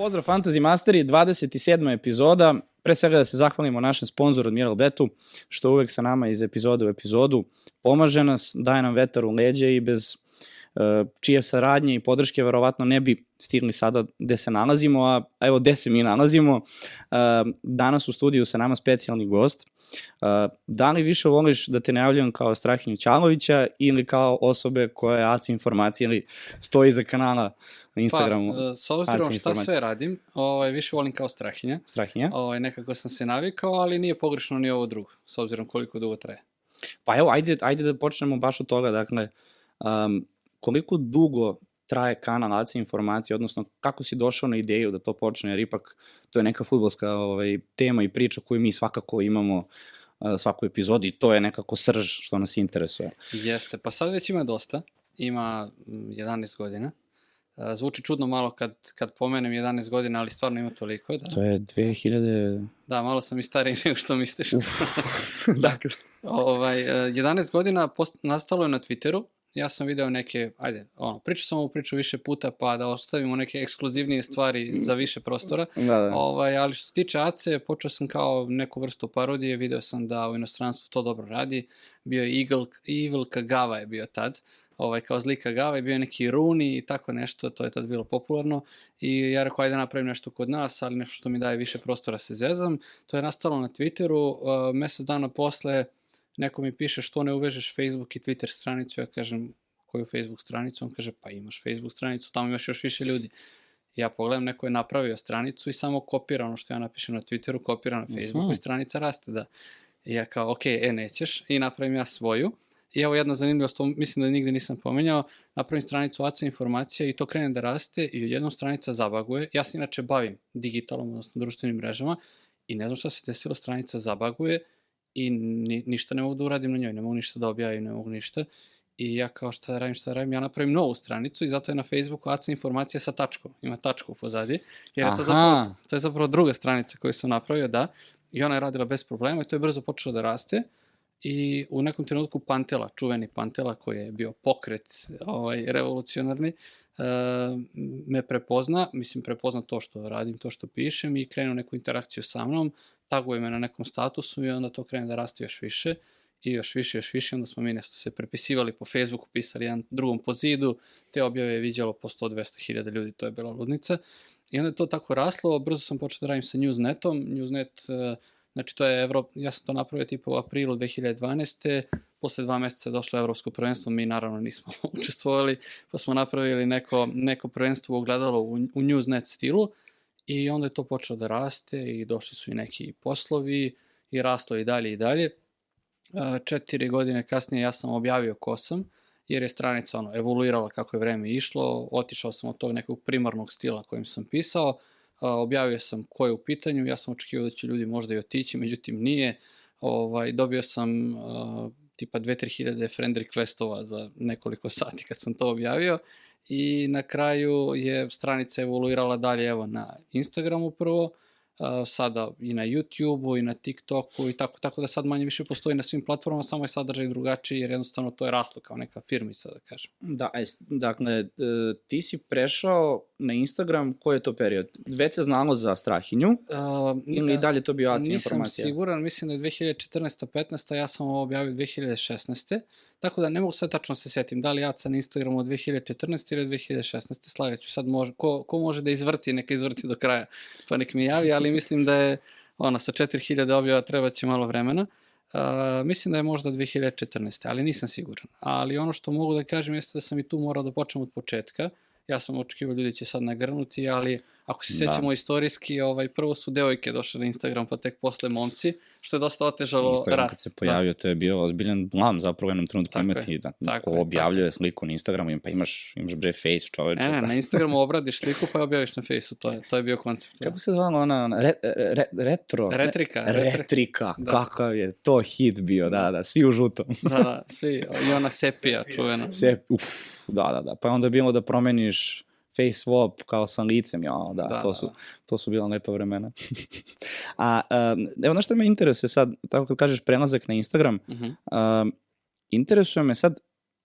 Pozdrav Fantasy Masteri, 27. epizoda. Pre svega da se zahvalimo našem sponzoru Admiral Betu, što uvek sa nama iz epizode u epizodu pomaže nas, daje nam vetar u leđe i bez čije saradnje i podrške verovatno ne bi stigli sada gde se nalazimo, a evo gde se mi nalazimo. Uh, danas u studiju sa nama specijalni gost. Uh, da li više voliš da te najavljam kao Strahinju Ćalovića ili kao osobe koje ACI informacije ili stoji iza kanala na Instagramu? Pa, s obzirom šta sve radim, ovaj, više volim kao Strahinja. Strahinja? Ovaj, nekako sam se navikao, ali nije pogrešno ni ovo drugo, s obzirom koliko dugo traje. Pa evo, ajde, ajde da počnemo baš od toga, dakle, um, koliko dugo traje kanal ACI informacije, odnosno kako si došao na ideju da to počne, jer ipak to je neka futbolska ovaj, tema i priča koju mi svakako imamo svaku epizodi i to je nekako srž što nas interesuje. Jeste, pa sad već ima dosta, ima 11 godina. Zvuči čudno malo kad, kad pomenem 11 godina, ali stvarno ima toliko, da. To je 2000... Da, malo sam i stariji nego što misliš. Uf, dakle. ovaj, 11 godina post, nastalo je na Twitteru, ja sam video neke, ajde, ono, pričao sam ovu priču više puta, pa da ostavimo neke ekskluzivnije stvari za više prostora. Da, da. Ovaj, ali što se tiče Ace, počeo sam kao neku vrstu parodije, video sam da u inostranstvu to dobro radi. Bio je Eagle, Evil Kagawa je bio tad, ovaj, kao zli Kagawa i bio je neki Runi i tako nešto, to je tad bilo popularno. I ja rekao, ajde napravim nešto kod nas, ali nešto što mi daje više prostora se zezam. To je nastalo na Twitteru, uh, mesec dana posle, neko mi piše što ne uvežeš Facebook i Twitter stranicu, ja kažem koju Facebook stranicu, on kaže pa imaš Facebook stranicu, tamo imaš još više ljudi. Ja pogledam, neko je napravio stranicu i samo kopira ono što ja napišem na Twitteru, kopira na Facebooku mm -hmm. i stranica raste, da. I ja kao, ok, e, nećeš, i napravim ja svoju. I evo jedna zanimljivost, to mislim da nigde nisam pomenjao, napravim stranicu ACA informacija i to krene da raste i odjednom stranica zabaguje. Ja se inače bavim digitalom, odnosno društvenim mrežama i ne znam šta se desilo, stranica zabaguje i ni, ništa ne mogu da uradim na njoj, ne mogu ništa da objavim, ne mogu ništa. I ja kao šta da radim, šta da radim, ja napravim novu stranicu i zato je na Facebooku ACA informacija sa tačkom, ima tačku pozadi, jer je to zapravo, to je zapravo druga stranica koju sam napravio, da, i ona je radila bez problema i to je brzo počelo da raste. I u nekom trenutku Pantela, čuveni Pantela koji je bio pokret ovaj, revolucionarni, uh, me prepozna, mislim prepozna to što radim, to što pišem i krenu neku interakciju sa mnom, taguje me na nekom statusu i onda to krene da raste još više i još više, još više, onda smo mi nešto se prepisivali po Facebooku, pisali jedan drugom po zidu, te objave je viđalo po 100-200 hiljada ljudi, to je bila ludnica. I onda je to tako raslo, brzo sam počeo da radim sa Newsnetom, Newsnet, znači to je Evrop, ja sam to napravio tipa u aprilu 2012. Posle dva meseca je došlo evropsko prvenstvo, mi naravno nismo učestvovali, pa smo napravili neko, neko prvenstvo ogledalo u, u Newsnet stilu, I onda je to počelo da raste i došli su i neki poslovi i raslo i dalje i dalje. Četiri godine kasnije ja sam objavio ko sam, jer je stranica ono, evoluirala kako je vreme išlo, otišao sam od tog nekog primarnog stila kojim sam pisao, objavio sam ko je u pitanju, ja sam očekivao da će ljudi možda i otići, međutim nije, ovaj, dobio sam uh, tipa 2-3 hiljade friend requestova za nekoliko sati kad sam to objavio i na kraju je stranica evoluirala dalje evo na Instagramu prvo, sada i na YouTube-u i na TikToku i tako, tako da sad manje više postoji na svim platformama, samo je sadržaj drugačiji jer jednostavno to je raslo kao neka firmica, da kažem. Da, dakle, e, ti si prešao na Instagram, koji je to period? Već se znalo za Strahinju uh, ili da, dalje to bio ACI informacija? Nisam siguran, mislim da je 2014-15, ja sam ovo objavio 2016. Tako da ne mogu sad tačno se setim da li Aca na Instagramu od 2014. ili 2016. Slagaću sad može, ko, ko može da izvrti, neka izvrti do kraja, pa nek mi javi, ali mislim da je ona sa 4000 objava treba će malo vremena. Uh, mislim da je možda 2014. ali nisam siguran. Ali ono što mogu da kažem jeste da sam i tu morao da počnem od početka. Ja sam očekivao ljudi će sad nagrnuti, ali Ako se sećamo da. istorijski, ovaj, prvo su devojke došle na Instagram, pa tek posle momci, što je dosta otežalo Instagram rast. Instagram kad se pojavio, da. to je bio ozbiljan blam zapravo u jednom trenutku tako imati, je, da, tako ko objavljuje tako. sliku na Instagramu, pa imaš, imaš bre face čoveče. Ne, na Instagramu obradiš sliku pa je objaviš na fejsu, to je, to je bio koncept. Kako se zvala ona, ona re, re, retro? Retrika. Retrika, da. kakav je to hit bio, da, da, svi u žutom. da, da, svi, i ona sepija čuvena. Sep, uf, da, da, da, pa onda bilo da promeniš face swap kao sa licem, ja, da, da to, su, da. to su bila lepa vremena. A, um, evo, znaš što me interesuje sad, tako kad kažeš prelazak na Instagram, uh -huh. um, interesuje me sad,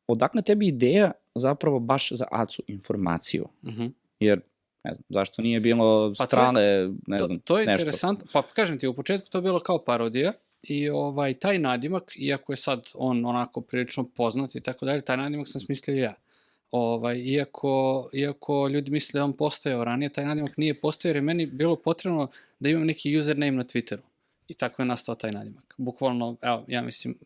odakle tebi ideja zapravo baš za ACU informaciju? Uh -huh. Jer Ne znam, zašto nije bilo Pa to je- strane, ne to, znam, to je nešto. interesantno. Pa kažem ti, u početku to je bilo kao parodija i ovaj, taj nadimak, iako je sad on onako prilično poznat i tako dalje, taj nadimak sam smislio ja. Ovaj, iako, iako ljudi misle da on postojao ranije, taj nadimak nije postojao jer je meni bilo potrebno da imam neki username na Twitteru. I tako je nastao taj nadimak. Bukvalno, evo, ja mislim,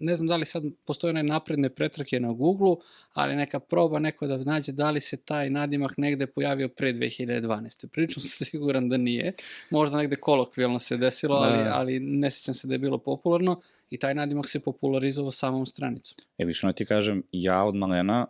ne znam da li sad postoje one napredne pretrake na Google-u, ali neka proba neko da nađe da li se taj nadimak negde pojavio pre 2012. Prilično sam siguran da nije. Možda negde kolokvijalno se desilo, ali, Da. ali ne sjećam se da je bilo popularno i taj nadimak se popularizovao samom stranicom. E, više ti kažem, ja od malena,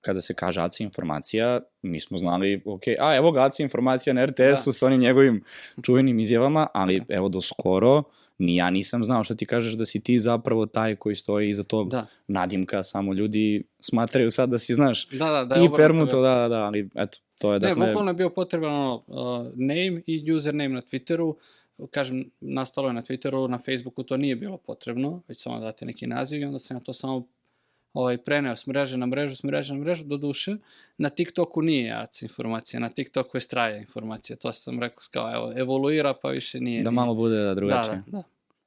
kada se kaže ACI informacija, mi smo znali, ok, a evo ga ACI informacija na RTS-u Da. sa onim njegovim čuvenim izjavama, ali evo do skoro, ni ja nisam znao što ti kažeš da si ti zapravo taj koji stoji iza tog Da, nadimka, samo ljudi smatraju sad da si, znaš, da, da. da ti permuto, da, da, da, ali eto, to je Ne, dakle... bukvalno je bio potreban ono, uh, name i username na Twitteru. Kažem, nastalo je na Twitteru, na Facebooku to nije bilo potrebno, već samo date neki naziv i onda sam ja to samo ovaj, preneo s mreže na mrežu, s mreže na mrežu, do duše. Na TikToku nije AC informacija, na TikToku je straja informacija. To sam rekao kao, evo, evoluira pa više nije. Da malo bude da, drugačije. da, da,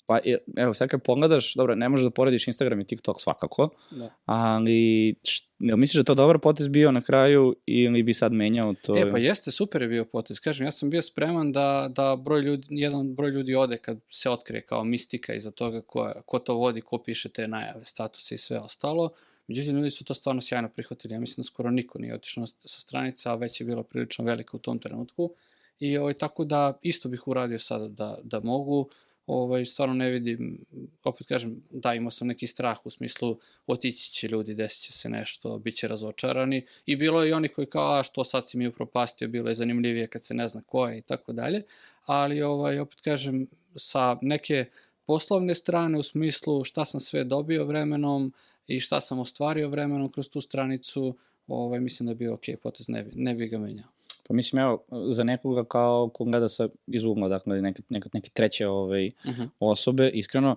Pa evo, sad kad pogledaš, dobro, ne možeš da porediš Instagram i TikTok svakako, da. ali št, jel misliš da to dobar potez bio na kraju ili bi sad menjao to? E, pa jeste, super je bio potez. Kažem, ja sam bio spreman da, da broj ljudi, jedan broj ljudi ode kad se otkrije kao mistika iza toga ko, ko to vodi, ko piše te najave, statuse i sve ostalo. Međutim, ljudi su to stvarno sjajno prihvatili. Ja mislim da skoro niko nije otišao sa stranica, a već je bila prilično velika u tom trenutku. I ovaj, tako da isto bih uradio sada da, da mogu. Ovaj, stvarno ne vidim, opet kažem, da imao sam neki strah u smislu otići će ljudi, desit će se nešto, bit će razočarani. I bilo je i oni koji kao, a što sad si mi upropastio, bilo je zanimljivije kad se ne zna ko je i tako dalje. Ali ovaj, opet kažem, sa neke poslovne strane u smislu šta sam sve dobio vremenom i šta sam ostvario vremenom kroz tu stranicu, ovaj, mislim da je bio ok potez, ne bi, ne bi ga menjao. Pa mislim, evo, za nekoga kao ko gleda sa iz ugla, dakle, neke, neke, neke treće ovaj, Uh -huh. osobe, iskreno,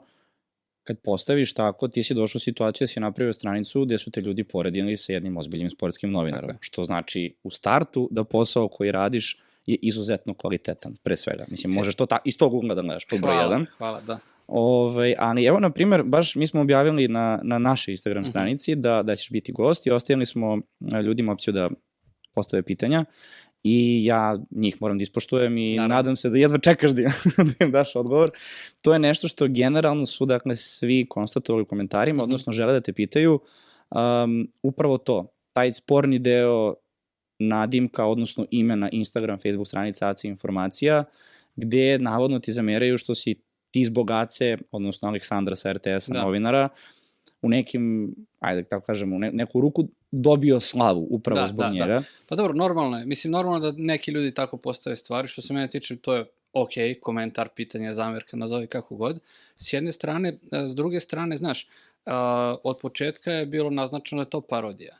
kad postaviš tako, ti si došao u situaciju da si napravio stranicu gde su te ljudi poredili sa jednim ozbiljnim sportskim novinarom. Tako. Što znači u startu da posao koji radiš je izuzetno kvalitetan, pre svega. Mislim, možeš to ta, iz tog ugla da gledaš, pod broj Hvala, jedan. hvala, da. Ovaj, ali evo, na primjer, baš mi smo objavili na, na našoj Instagram Mhm. stranici da, da ćeš biti gost i ostavili smo e, ljudima opciju da postave pitanja i ja njih moram da ispoštujem i Naravno. nadam se da jedva čekaš da im, da im daš odgovor. To je nešto što generalno su dakle svi konstatovali u komentarima, Mhm. odnosno žele da te pitaju um, upravo to, taj sporni deo nadimka, odnosno imena Instagram, Facebook stranica AC informacija, gde navodno ti zameraju što si ti zbog Ace, odnosno Aleksandra sa RTS-a, Da. novinara, u nekim, ajde da tako kažemo, u ne, neku ruku dobio slavu upravo Da, zbog da, da. njega. Pa dobro, normalno je. Mislim, normalno da neki ljudi tako postave stvari. Što se mene tiče, to je ok, komentar, pitanje, zamerka, nazovi kako god. S jedne strane, e, s druge strane, znaš, a, od početka je bilo naznačeno da je to parodija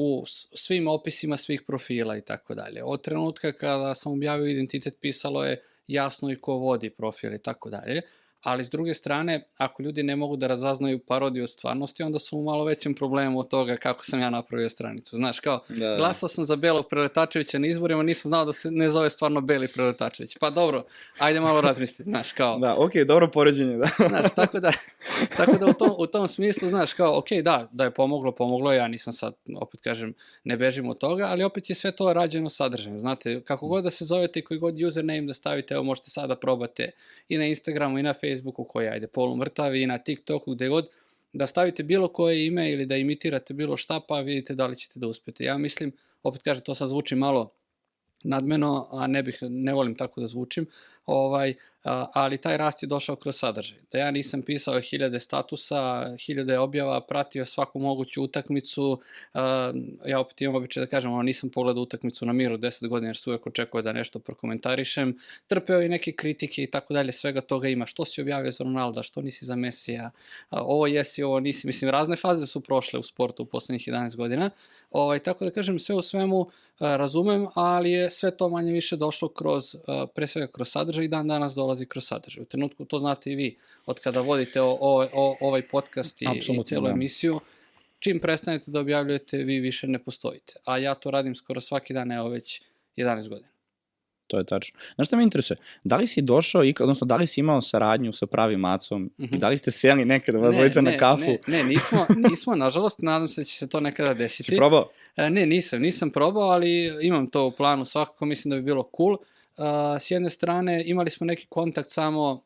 u svim opisima svih profila i tako dalje. Od trenutka kada sam objavio identitet pisalo je jasno i ko vodi profil i tako dalje. Ali s druge strane, ako ljudi ne mogu da razaznaju parodiju od stvarnosti, onda su u malo većem problemu od toga kako sam ja napravio stranicu. Znaš, kao, Da, Glasao sam za Belog Preletačevića na izborima, nisam znao da se ne zove stvarno Beli Preletačević. Pa dobro, ajde malo razmisliti, znaš, kao, Da, okej, dobro poređenje, da. znaš, tako da, tako da u tom, u tom smislu, znaš, kao, ok, da, da je pomoglo, pomoglo, ja nisam sad, opet kažem, ne bežim od toga, ali opet je sve to rađeno sadržajem, znate, kako god da se zovete i koji god username da stavite, evo možete sada probate i na Instagramu i na Facebooku koji ajde polumrtavi i na TikToku, gde god, da stavite bilo koje ime ili da imitirate bilo šta, pa vidite da li ćete da uspete. Ja mislim, opet kažem, to sad zvuči malo nadmeno, a ne bih, ne volim tako da zvučim, ovaj, ali taj rast je došao kroz sadržaj. Da ja nisam pisao hiljade statusa, hiljade objava, pratio svaku moguću utakmicu, ja opet imam običaj da kažem, ono, nisam pogledao utakmicu na miru 10 godina jer su uvek očekuje da nešto prokomentarišem, trpeo i neke kritike i tako dalje, svega toga ima. Što si objavio za Ronalda, što nisi za Mesija, ovo jesi, ovo nisi. Mislim, razne faze su prošle u sportu u poslednjih 11 godina. Ovaj, tako da kažem, sve u svemu razumem, ali je sve to manje više došlo kroz, a, pre svega kroz sadržaj i dan danas dolazi kroz sadržaj. U trenutku, to znate i vi, od kada vodite o, o, o, ovaj podcast i, i Apsolutno, celu da. emisiju, čim prestanete da objavljujete, vi više ne postojite. A ja to radim skoro svaki dan, evo već 11 godina. To je tačno. Znaš šta me interesuje? Da li si došao, ikad, odnosno da li si imao saradnju sa pravim macom mm -hmm. i da li ste seli nekada vas dvojica na kafu? Ne, ne, nismo, nismo, nažalost, nadam se da će se to nekada desiti. Si probao? E, ne, nisam, nisam probao, ali imam to u planu, svakako mislim da bi bilo cool. Uh, s jedne strane, imali smo neki kontakt samo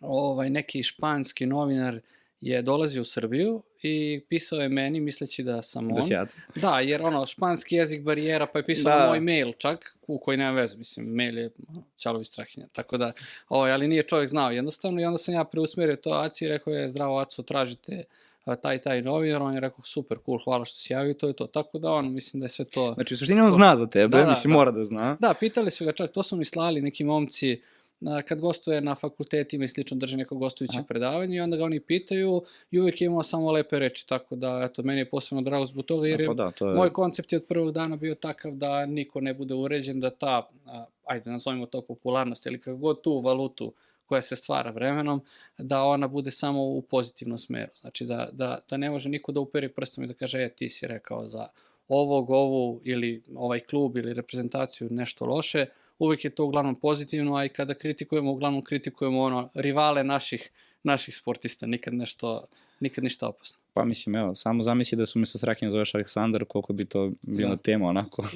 ovaj, neki španski novinar je dolazio u Srbiju i pisao je meni misleći da sam Da on. jaca. Da, jer ono, španski jezik barijera, pa je pisao Da. moj mail čak, u koji nema veze, mislim, mail je Ćalovi Strahinja, tako da, ovaj, ali nije čovjek znao jednostavno i onda sam ja preusmerio to Aci i rekao je, zdravo Aco, tražite taj taj novinar, on je rekao, super, cool, hvala što si javio, to je to, tako da ono, mislim da je sve to... Znači, u suštini on zna za tebe, Da, da, mislim, da. mora da zna. Da, pitali su ga čak, to su mi slali neki momci, a, kad gostuje na fakultetima i slično drži neko gostujuće Aha. predavanje i onda ga oni pitaju i uvek je imao samo lepe reči, tako da, eto, meni je posebno drago zbog toga jer je Pa da, to je... Moj koncept je od prvog dana bio takav da niko ne bude uređen, da ta, ajde nazovimo to popularnost ili kako god tu valutu koja se stvara vremenom, da ona bude samo u pozitivnom smeru. Znači da, da, da ne može niko da uperi prstom i da kaže, e, ti si rekao za ovog, ovu ili ovaj klub ili reprezentaciju nešto loše, uvek je to uglavnom pozitivno, a i kada kritikujemo, uglavnom kritikujemo ono, rivale naših, naših sportista, nikad nešto, nikad ništa opasno. Pa mislim, evo, samo zamisli da su mi sa Strahinja zoveš Aleksandar, koliko bi to bila Da. tema, onako. To,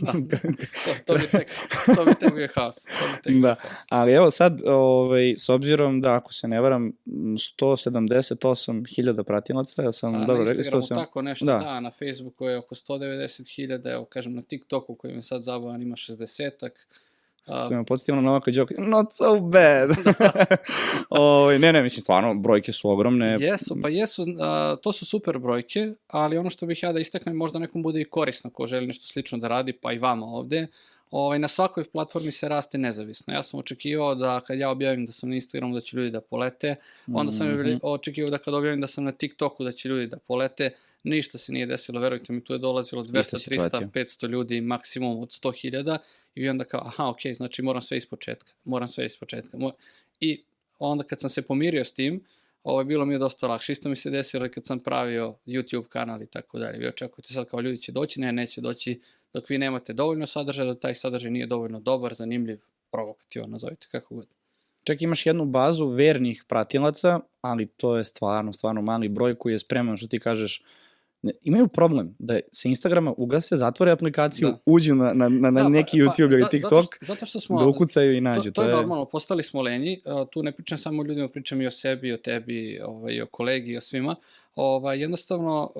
to, bi tek, to bi tek bio haos. To bi tek bio Da. haos. Ali evo sad, ovaj, s obzirom da, ako se ne varam, 178.000 pratilaca, ja sam A, dobro na rekao, Instagramu 107 tako nešto, da. da. da, na Facebooku je oko 190.000, evo kažem na TikToku koji mi sad zabavan ima 60-ak. A, sam me podsjetio na Novaka Đoka, not so bad. ovaj, ne, ne, mislim, stvarno, brojke su ogromne. Jesu, pa jesu, a, to su super brojke, ali ono što bih ja da istaknem možda nekom bude i korisno ko želi nešto slično da radi, pa i vama ovde. Ovaj, na svakoj platformi se raste nezavisno. Ja sam očekivao da kad ja objavim da sam na Instagramu da će ljudi da polete, onda sam mm očekivao da kad objavim da sam na TikToku da će ljudi da polete, ništa se nije desilo, verujte mi, tu je dolazilo 200, Ista 300, situacija. 500 ljudi, maksimum od 100.000 i vi onda kao, aha, ok, znači moram sve ispočetka, moram sve ispočetka. Mo I onda kad sam se pomirio s tim, ovo je bilo mi je dosta lakše. Isto mi se desilo kad sam pravio YouTube kanal i tako dalje. Vi očekujete sad kao ljudi će doći, ne, neće doći dok vi nemate dovoljno sadržaja, da taj sadržaj nije dovoljno dobar, zanimljiv, provokativan, nazovite kako god. Čak imaš jednu bazu vernih pratilaca, ali to je stvarno, stvarno mali broj koji je spreman, što ti kažeš, ne, imaju problem da se Instagrama ugase, zatvore aplikaciju, Da. uđu na, na, na, na Da, neki pa- YouTube ili za- TikTok, Zato što, zato što smo, da ukucaju i nađu. To, to, je normalno, postali smo lenji, tu ne pričam samo o ljudima, pričam i o sebi, o tebi, ovaj, o kolegi, o svima. Ovaj, jednostavno,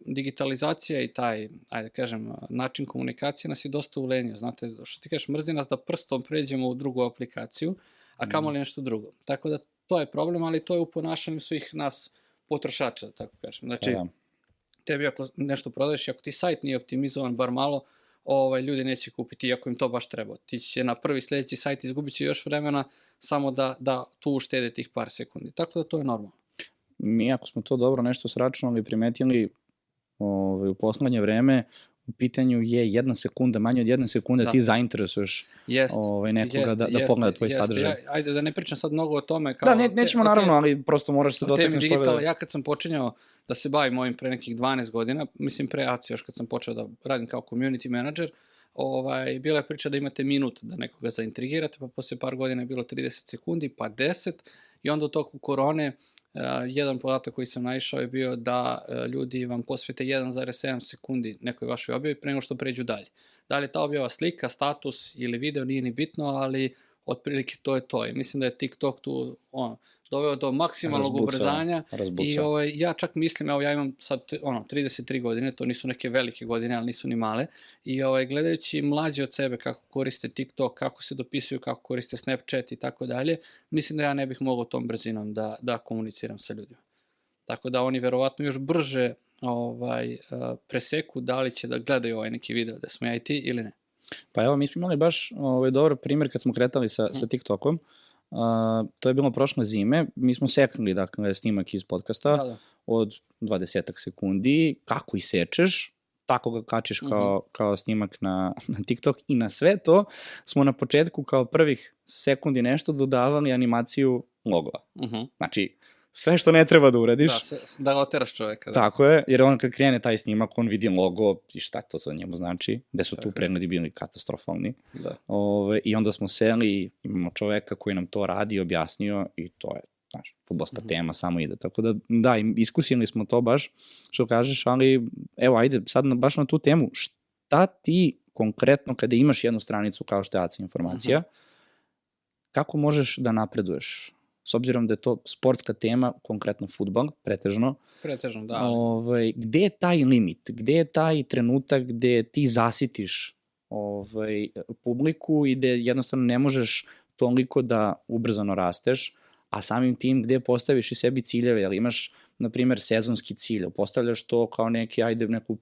digitalizacija i taj, ajde kažem, uh, način komunikacije nas je dosta ulenio. Znate, što ti kažeš, mrzi nas da prstom pređemo u drugu aplikaciju, a kamoli nešto drugo. Tako da, to je problem, ali to je u ponašanju svih nas potrošača, da tako kažem. Znači, Da, da. Tebi ako nešto prodaješ i ako ti sajt nije optimizovan bar malo, ovaj, ljudi neće kupiti, iako im to baš treba. Ti će na prvi sledeći sajt izgubit će još vremena samo da, da tu uštede tih par sekundi. Tako da to je normalno. mi ako smo to dobro nešto sračunali, primetili ovaj, u poslednje vreme, u pitanju je jedna sekunda, manje od jedne sekunde, Da. ti zainteresuješ Jest, ovaj, nekoga jeste, da, da jeste, pogleda tvoj jeste. sadržaj. Ja, ajde da ne pričam sad mnogo o tome. Kao, da, ne, nećemo te- naravno, te- ali prosto moraš se dotakneš toga. digitala, Da... ja kad sam počinjao da se bavim ovim pre nekih 12 godina, mislim pre ACI još kad sam počeo da radim kao community manager, ovaj, bila je priča da imate minut da nekoga zaintrigirate, pa posle par godina je bilo 30 sekundi, pa 10 i onda u toku korone jedan podatak koji sam naišao je bio da uh, ljudi vam posvete 1,7 sekundi nekoj vašoj objavi pre nego što pređu dalje. Da li je ta objava slika, status ili video, nije ni bitno, ali otprilike to je to. I mislim da je TikTok tu ono, doveo do maksimalnog Razbucao, ubrzanja i razbucao. ovaj, ja čak mislim, evo ja imam sad ono, 33 godine, to nisu neke velike godine, ali nisu ni male, i ovaj, gledajući mlađe od sebe kako koriste TikTok, kako se dopisuju, kako koriste Snapchat i tako dalje, mislim da ja ne bih mogao tom brzinom da, da komuniciram sa ljudima. Tako da oni verovatno još brže ovaj, eh, preseku da li će da gledaju ovaj neki video da smo ja i ti ili ne. Pa evo, mi smo imali baš ovaj, dobar primjer kad smo kretali sa, sa TikTokom. Uh, to je bilo prošle zime. Mi smo sekli, dakle, snimak iz podcasta Da, da. od 20 sekundi. Kako isečeš, tako ga kačiš kao, kao snimak na, na TikTok i na sve to smo na početku kao prvih sekundi nešto dodavali animaciju logova. Uh -huh. Znači, sve što ne treba da uradiš. Da, sve, da oteraš čoveka. Da. Tako je, jer on kad krene taj snimak, on vidi logo i šta to za njemu znači, gde su Tako tu je. pregledi bili katastrofalni. da. Ove, I onda smo seli, imamo čoveka koji nam to radi objasnio i to je, znaš, futbolska Mhm. tema samo ide. Tako da, da, iskusili smo to baš, što kažeš, ali evo, ajde, sad na, baš na tu temu, šta ti konkretno kada imaš jednu stranicu kao što je ACI informacija, Mhm. kako možeš da napreduješ? S obzirom da je to sportska tema, konkretno futbal, pretežno, Pretežno, da. Ali, ovaj, gde je taj limit? Gde je taj trenutak gde ti zasitiš ovaj, publiku i gde jednostavno ne možeš toliko da ubrzano rasteš, a samim tim gde postaviš i sebi ciljeve, jer imaš, na primer, sezonski cilj, postavljaš to kao neki, ajde, neku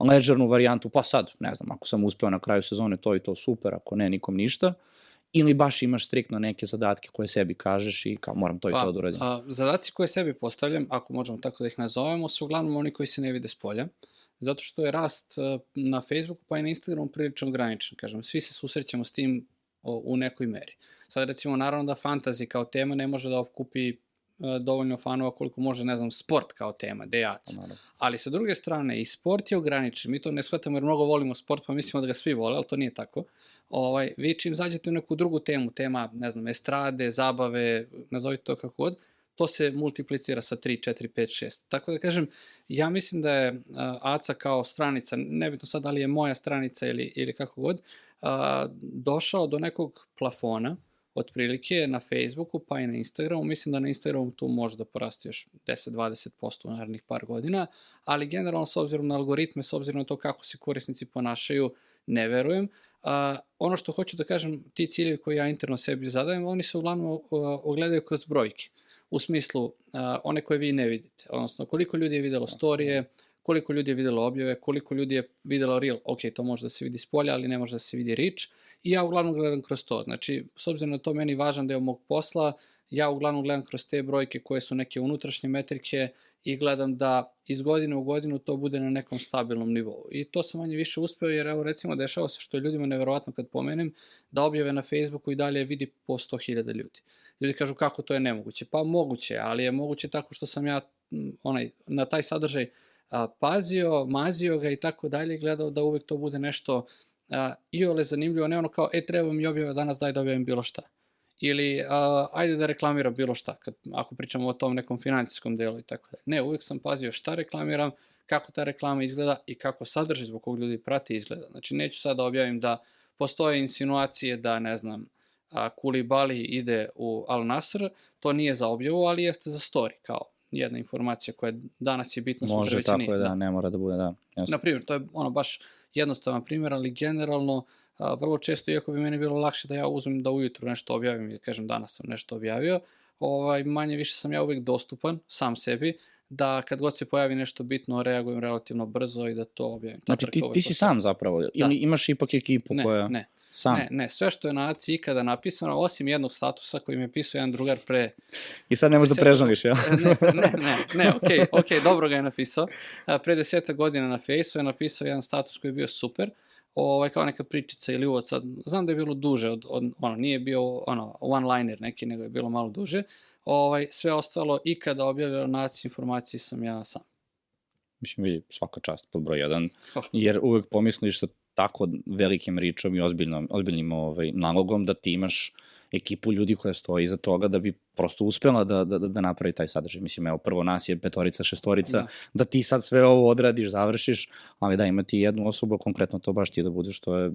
ležernu varijantu, pa sad, ne znam, ako sam uspeo na kraju sezone, to i to super, ako ne, nikom ništa, ili baš imaš striktno neke zadatke koje sebi kažeš i kao moram to i to da uradim. a, zadaci koje sebi postavljam, ako možemo tako da ih nazovemo, su uglavnom oni koji se ne vide s polja. Zato što je rast a, na Facebooku pa i na Instagramu prilično ograničen. Kažem, svi se susrećemo s tim u nekoj meri. Sad recimo, naravno da fantasy kao tema ne može da okupi dovoljno fanova koliko može, ne znam, sport kao tema, dejac. Naravno. Ali sa druge strane, i sport je ograničen. Mi to ne shvatamo jer mnogo volimo sport, pa mislimo da ga svi vole, ali to nije tako. Ovaj, vi čim zađete u neku drugu temu, tema, ne znam, estrade, zabave, nazovite to kako god, to se multiplicira sa 3, 4, 5, 6. Tako da kažem, ja mislim da je uh, ACA kao stranica, nebitno sad da li je moja stranica ili, ili kako god, uh, došao do nekog plafona, otprilike na Facebooku pa i na Instagramu. Mislim da na Instagramu tu može da poraste još 10-20% u narednih par godina, ali generalno s obzirom na algoritme, s obzirom na to kako se korisnici ponašaju, ne verujem. A, ono što hoću da kažem, ti ciljevi koje ja interno sebi zadajem, oni se uglavnom uh, ogledaju kroz brojke. U smislu, a, one koje vi ne vidite. Odnosno, koliko ljudi je videlo storije, koliko ljudi je videlo objave, koliko ljudi je videlo reel, ok, to može da se vidi s polja, ali ne može da se vidi reach, i ja uglavnom gledam kroz to. Znači, s obzirom na to meni važan deo mog posla, ja uglavnom gledam kroz te brojke koje su neke unutrašnje metrike i gledam da iz godine u godinu to bude na nekom stabilnom nivou. I to sam manje više uspeo jer evo recimo dešava se što je ljudima neverovatno kad pomenem da objave na Facebooku i dalje vidi po 100.000 ljudi. Ljudi kažu kako to je nemoguće. Pa moguće, ali je moguće tako što sam ja onaj, na taj sadržaj a, pazio, mazio ga i tako dalje, gledao da uvek to bude nešto a, i ole zanimljivo, ne ono kao, e, treba mi objava danas, daj da objavim bilo šta. Ili, a, ajde da reklamiram bilo šta, kad, ako pričamo o tom nekom financijskom delu i tako dalje. Ne, uvek sam pazio šta reklamiram, kako ta reklama izgleda i kako sadržaj zbog kog ljudi prate izgleda. Znači, neću sad da objavim da postoje insinuacije da, ne znam, a, Kulibali ide u Al Nasr, to nije za objavu, ali jeste za story, kao jedna informacija koja danas je bitna, sutra Može tako nije. je, da, ne mora da bude, da. Jasno. Na primjer, to je ono baš jednostavan primjer, ali generalno a, vrlo često, iako bi meni bilo lakše da ja uzmem da ujutru nešto objavim i kažem danas sam nešto objavio, ovaj, manje više sam ja uvek dostupan sam sebi, da kad god se pojavi nešto bitno reagujem relativno brzo i da to objavim. Znači, ti, ti si sam zapravo, ili imaš ipak ekipu Ne, koja... ne, Sam. ne, ne, sve što je na ACI ikada napisano, osim jednog statusa koji mi je pisao jedan drugar pre I sad ne možeš da prežališ, jel? ne, ne, ne, ne, okej, okay, okej, dobro ga je napisao. Pre deseta godina na fejsu je napisao jedan status koji je bio super, ovaj, kao neka pričica ili uvod, sad, znam da je bilo duže, od, od, ono, nije bio ono, one-liner neki, nego je bilo malo duže. Ovaj, sve ostalo, i kada objavljeno naci informacije sam ja sam. Mislim, vidi, svaka čast pod broj jedan, Oh. jer uvek pomisliš sa tako velikim ričom i ozbiljnom, ozbiljnim ovaj, nalogom da ti imaš ekipu ljudi koja stoji iza toga da bi prosto uspela da, da, da napravi taj sadržaj. Mislim, evo, prvo nas je petorica, šestorica, da. Da. da ti sad sve ovo odradiš, završiš, ali da imati jednu osobu, konkretno to baš ti da budeš, to je,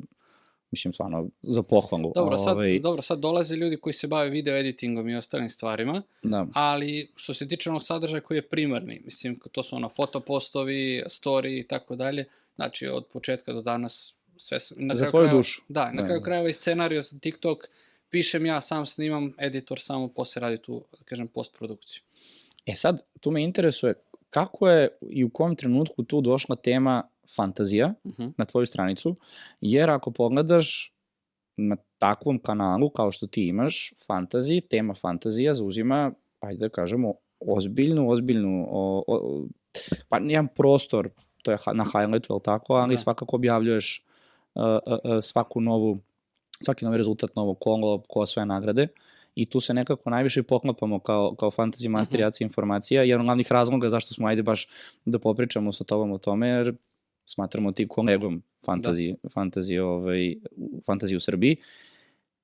mislim, stvarno, za pohvalu. Dobro, sad, Ovaj, dobro, sad dolaze ljudi koji se bave video editingom i ostalim stvarima, da. ali što se tiče onog sadržaja koji je primarni, mislim, to su ono fotopostovi, story i tako dalje, znači od početka do danas sve sam... Na Za tvoju krajeva- dušu. Da, na Da, kraju da. krajeva i scenario za TikTok pišem ja, sam snimam, editor samo posle radi tu, da kažem, postprodukciju. E sad, tu me interesuje kako je i u kom trenutku tu došla tema fantazija Uh -huh. na tvoju stranicu, jer ako pogledaš na takvom kanalu kao što ti imaš, fantasy, tema fantazija zauzima, ajde da kažemo, ozbiljnu, ozbiljnu, o, o, pa jedan prostor, to je na highlightu, ali tako, ali Da. svakako objavljuješ uh, uh, uh, svaku novu, svaki novi rezultat, novo kolo, ko sve nagrade. i tu se nekako najviše poklapamo kao, kao fantasy master uh -huh. informacija. Jedan od glavnih razloga zašto smo ajde baš da popričamo sa tobom o tome, jer smatramo ti kolegom fantasy, da. fantasy, ovaj, fantasy u Srbiji.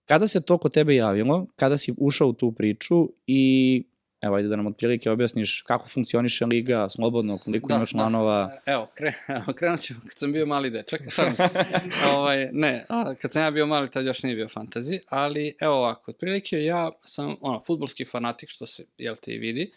Kada se to kod tebe javilo, kada si ušao u tu priču i Evo, ajde da nam otprilike objasniš kako funkcioniše liga, slobodno, koliko da, ima da. članova. Da. Evo, kre, evo, krenut ću kad sam bio mali dečak, šalim se. ovaj, ne, a, kad sam ja bio mali, tad još nije bio fantazi, ali evo ovako, otprilike ja sam, ono, futbolski fanatik, što se, jel te, i vidi,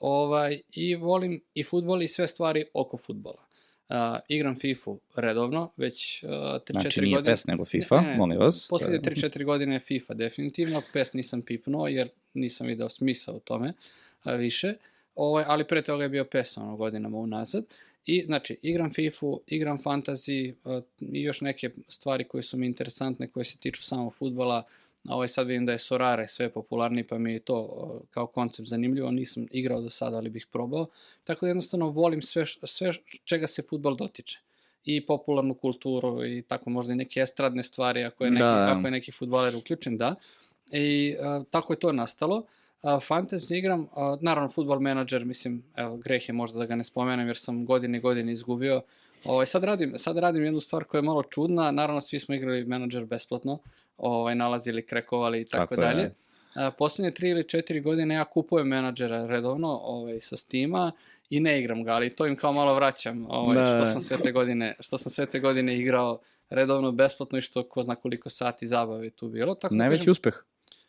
ovaj, i volim i futbol i sve stvari oko futbola. Uh, igram FIFA redovno, već uh, 3-4 godine. Znači nije godine. PES nego FIFA, ne, ne, molim vas. Poslednje 3-4 godine je FIFA definitivno, PES nisam pipnuo jer nisam video smisa u tome uh, više, ovaj, ali pre toga je bio PES ono godinama unazad. I, znači, igram FIFA, igram fantasy uh, i još neke stvari koje su mi interesantne, koje se tiču samo Ovaj sad vidim da je Sorare sve popularniji, pa mi je to kao koncept zanimljivo. Nisam igrao do sada, ali bih probao. Tako da jednostavno volim sve, sve čega se futbol dotiče. I popularnu kulturu i tako možda i neke estradne stvari ako je neki, da. ako je neki futbaler uključen, da. I a, tako je to nastalo. A, fantasy igram, a, naravno futbol menadžer, mislim, evo, greh je možda da ga ne spomenem jer sam godine i godine izgubio. Ovaj, sad, radim, sad radim jednu stvar koja je malo čudna, naravno svi smo igrali menadžer besplatno, ovaj, nalazili, krekovali i tako, tako dalje. A, poslednje tri ili četiri godine ja kupujem menadžera redovno ovaj, sa Steama i ne igram ga, ali to im kao malo vraćam, ovaj, da. što, sam sve te godine, što sam sve te godine igrao redovno, besplatno i što ko zna koliko sati zabave tu bilo. Tako Najveći kažem, uspeh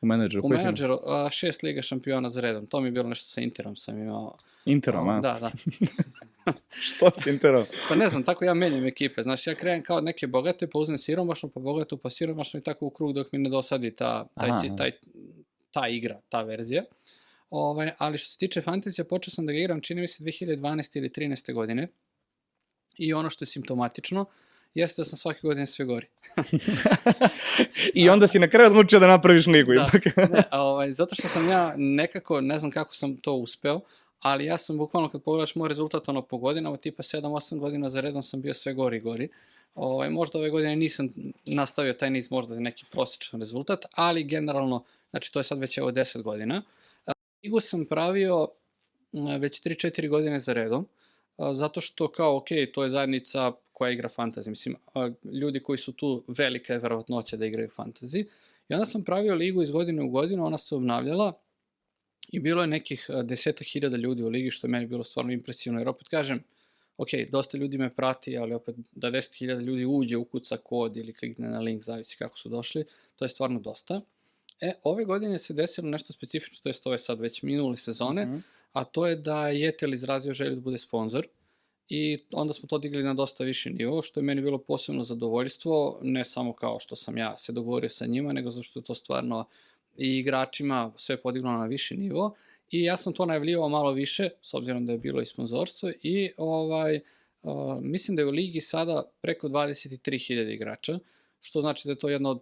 u menadžeru? U menadžeru a, šest liga šampiona za redom. To mi je bilo nešto sa Interom sam imao. Interom, a? Da, da. Što s Interom? pa ne znam, tako ja menjam ekipe. Znaš, ja krenem kao neke bogate, pa uzmem siromašno, pa bogatu, pa siromašno i tako u krug dok mi ne dosadi ta, taj, Aha. taj, ta igra, ta verzija. Ovaj, ali što se tiče fantasija, počeo sam da ga igram, čini mi se 2012. ili 13. godine. I ono što je simptomatično, jeste da sam svake godine sve gori. I onda si na kraju odlučio da napraviš ligu. Da, ne, ovaj, zato što sam ja nekako, ne znam kako sam to uspeo, ali ja sam bukvalno kad pogledaš moj rezultat ono po godinama, tipa 7-8 godina za redom sam bio sve gori i gori. Ovaj, možda ove godine nisam nastavio taj niz, možda neki prosječan rezultat, ali generalno, znači to je sad već evo 10 godina. Ligu sam pravio već 3-4 godine za redom, zato što kao, ok, to je zajednica koja igra fantasy. Mislim, ljudi koji su tu, velika je verovatnoća da igraju fantasy. I onda sam pravio ligu iz godine u godinu, ona se obnavljala i bilo je nekih deseta hiljada ljudi u ligi, što je meni bilo stvarno impresivno, jer opet kažem, ok, dosta ljudi me prati, ali opet da 10.000 ljudi uđe, ukuca kod ili klikne na link, zavisi kako su došli, to je stvarno dosta. E, ove godine se desilo nešto specifično, to je ove sad već minuli sezone, mm -hmm. a to je da je Jetel izrazio želju da bude sponsor i onda smo to digli na dosta viši nivo, što je meni bilo posebno zadovoljstvo, ne samo kao što sam ja se dogovorio sa njima, nego zato što je to stvarno i igračima sve podiglo na viši nivo. I ja sam to najavljivao malo više, s obzirom da je bilo i sponzorstvo i ovaj, uh, mislim da je u ligi sada preko 23.000 igrača, što znači da je to jedna od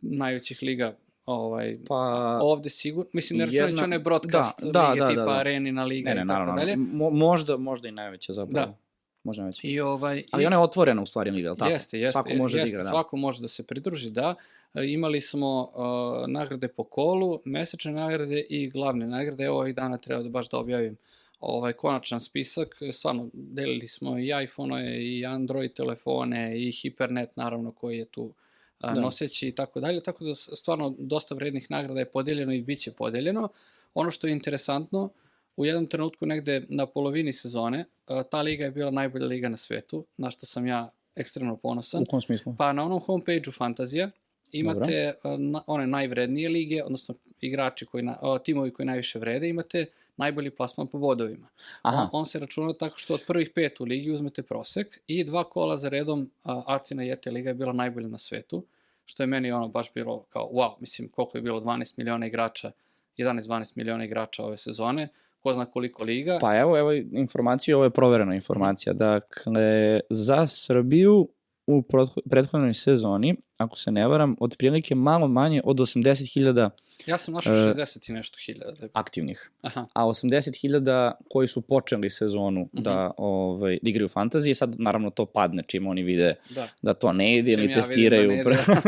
najvećih liga ovaj, pa, ovde sigurno, mislim, ne računajući one broadcast da, da, lige da, tipa da, da. Arenina liga ne, ne, i tako naravno, dalje. Mo, možda, možda i najveća zapravo. Da. Možda najveća. I ovaj, Ali i... ona je otvorena u stvari liga, ali tako? Jeste, jeste. Svako može da jeste, da igra, da. Svako može da se pridruži, da. E, imali smo uh, nagrade po kolu, mesečne nagrade i glavne nagrade. Evo ovih dana treba da baš da objavim ovaj konačan spisak. Stvarno, delili smo i iPhone-ove, i Android telefone, i Hipernet, naravno, koji je tu da. noseći i tako dalje, tako da stvarno dosta vrednih nagrada je podeljeno i bit će podeljeno. Ono što je interesantno, u jednom trenutku negde na polovini sezone, ta liga je bila najbolja liga na svetu, na što sam ja ekstremno ponosan. U kom smislu? Pa na onom homepage-u Fantazija imate na, one najvrednije lige, odnosno igrači koji, na, timovi koji najviše vrede, imate najbolji plasman po bodovima. Aha. On, on se računa tako što od prvih pet u ligi uzmete prosek i dva kola za redom Arcina Jete Liga je bila najbolja na svetu, što je meni ono baš bilo kao wow, mislim koliko je bilo 12 miliona igrača, 11-12 miliona igrača ove sezone, ko zna koliko liga. Pa evo, evo informaciju, ovo je proverena informacija. Dakle, za Srbiju u prethodnoj sezoni, ako se ne varam, otprilike malo manje od 80.000 Ja sam našao E, 60 i nešto hiljada. Da aktivnih. Aha, a 80.000 koji su počeli sezonu Mhm. da, ovaj, da igraju fantazije, sad naravno to padne čim oni vide da. da to ne ide Čim ili ja vidim testiraju. da ide,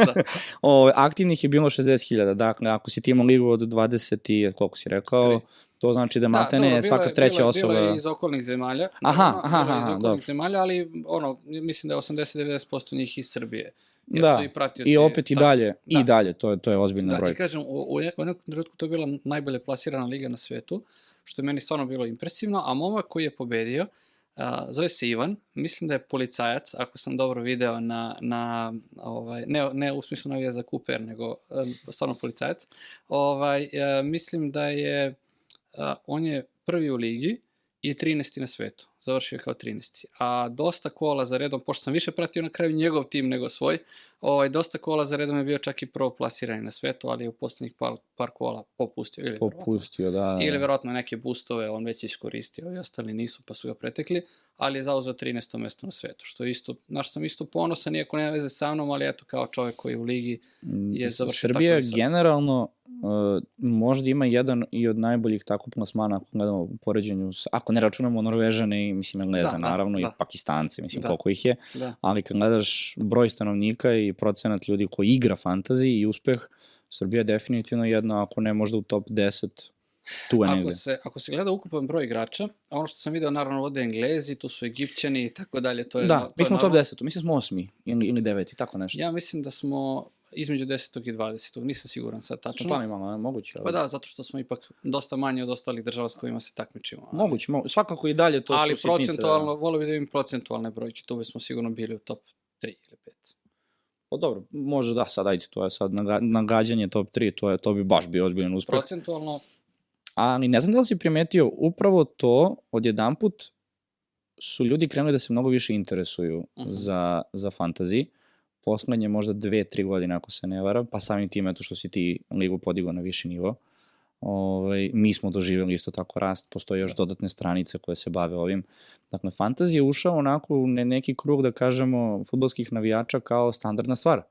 da. o, aktivnih je bilo 60.000, dakle ako si ti imao ligu od 20 i koliko si rekao, Tri. to znači da Da, matene dobro, je bilo svaka treća bilo osoba. Bilo je iz okolnih zemalja. Aha, aha, je iz aha, okolnih dobro. zemalja, ali ono, mislim da je 80-90% njih iz Srbije. Jer Da, i pratioci. I opet i da, dalje, Da. i dalje, to je, to je ozbiljna Da, i brojka. kažem, u, u nekom, trenutku to je bila najbolje plasirana liga na svetu, što je meni stvarno bilo impresivno, a momak koji je pobedio, a, zove se Ivan, mislim da je policajac, ako sam dobro video na, na ovaj, ne, ne u smislu navija za Cooper, nego a, stvarno policajac, ovaj, a, mislim da je, a, on je prvi u ligi i 13. na svetu, završio je kao 13. A dosta kola za redom, pošto sam više pratio na kraju njegov tim nego svoj, ovaj, dosta kola za redom je bio čak i prvo plasirani na svetu, ali je u poslednjih par, par kola popustio. Ili Popustio, da. Ili verovatno neke boostove on već iskoristio i ostali nisu pa su ga pretekli, ali je zauzeo 13. mesto na svetu, što je isto, naš sam isto ponosan, iako nema veze sa mnom, ali eto kao čovjek koji u ligi je S- završio Srbija tako visoko. generalno uh, možda ima jedan i od najboljih tako plasmana ako gledamo u poređenju, s, ako ne računamo Norvežane i mislim Engleze Da, da, naravno da. i Pakistance, mislim Da. koliko ih je, Da. ali kad gledaš broj stanovnika i procenat ljudi koji igra fantasy i uspeh, Srbija je definitivno jedna, ako ne možda u top 10, tu je Ako se, ako se gleda ukupan broj igrača, a ono što sam video naravno vode Englezi, tu su Egipćani i tako dalje, to je... Da, to mi smo u top normalno. 10, mislim smo osmi ili, ili deveti, tako nešto. Ja mislim da smo između 10. i 20. Nisam siguran sad tačno. pali malo, moguće. ali- Pa da, zato što smo ipak dosta manje od ostalih država s kojima se takmičimo. ali- Moguće, moguće. Svakako i dalje to ali su sitnice. procentualno, volio bih da imam procentualne brojke, tu bismo sigurno bili u top 3 ili 5. Pa dobro, može da, sad ajde, to je sad naga, nagađanje top 3, to, je, to bi baš bio ozbiljan uspeh. Procentualno, Ali ne znam da li si primetio, upravo to, odjedanput su ljudi krenuli da se mnogo više interesuju Mhm. za, za fantasy. Poslednje možda dve, tri godine, ako se ne varam, pa samim tim, eto što si ti ligu podigao na viši nivo. Ovaj, mi smo doživjeli isto tako rast, postoje još dodatne stranice koje se bave ovim. Dakle, fantazija je ušao onako u ne, neki krug, da kažemo, futbolskih navijača kao standardna stvar.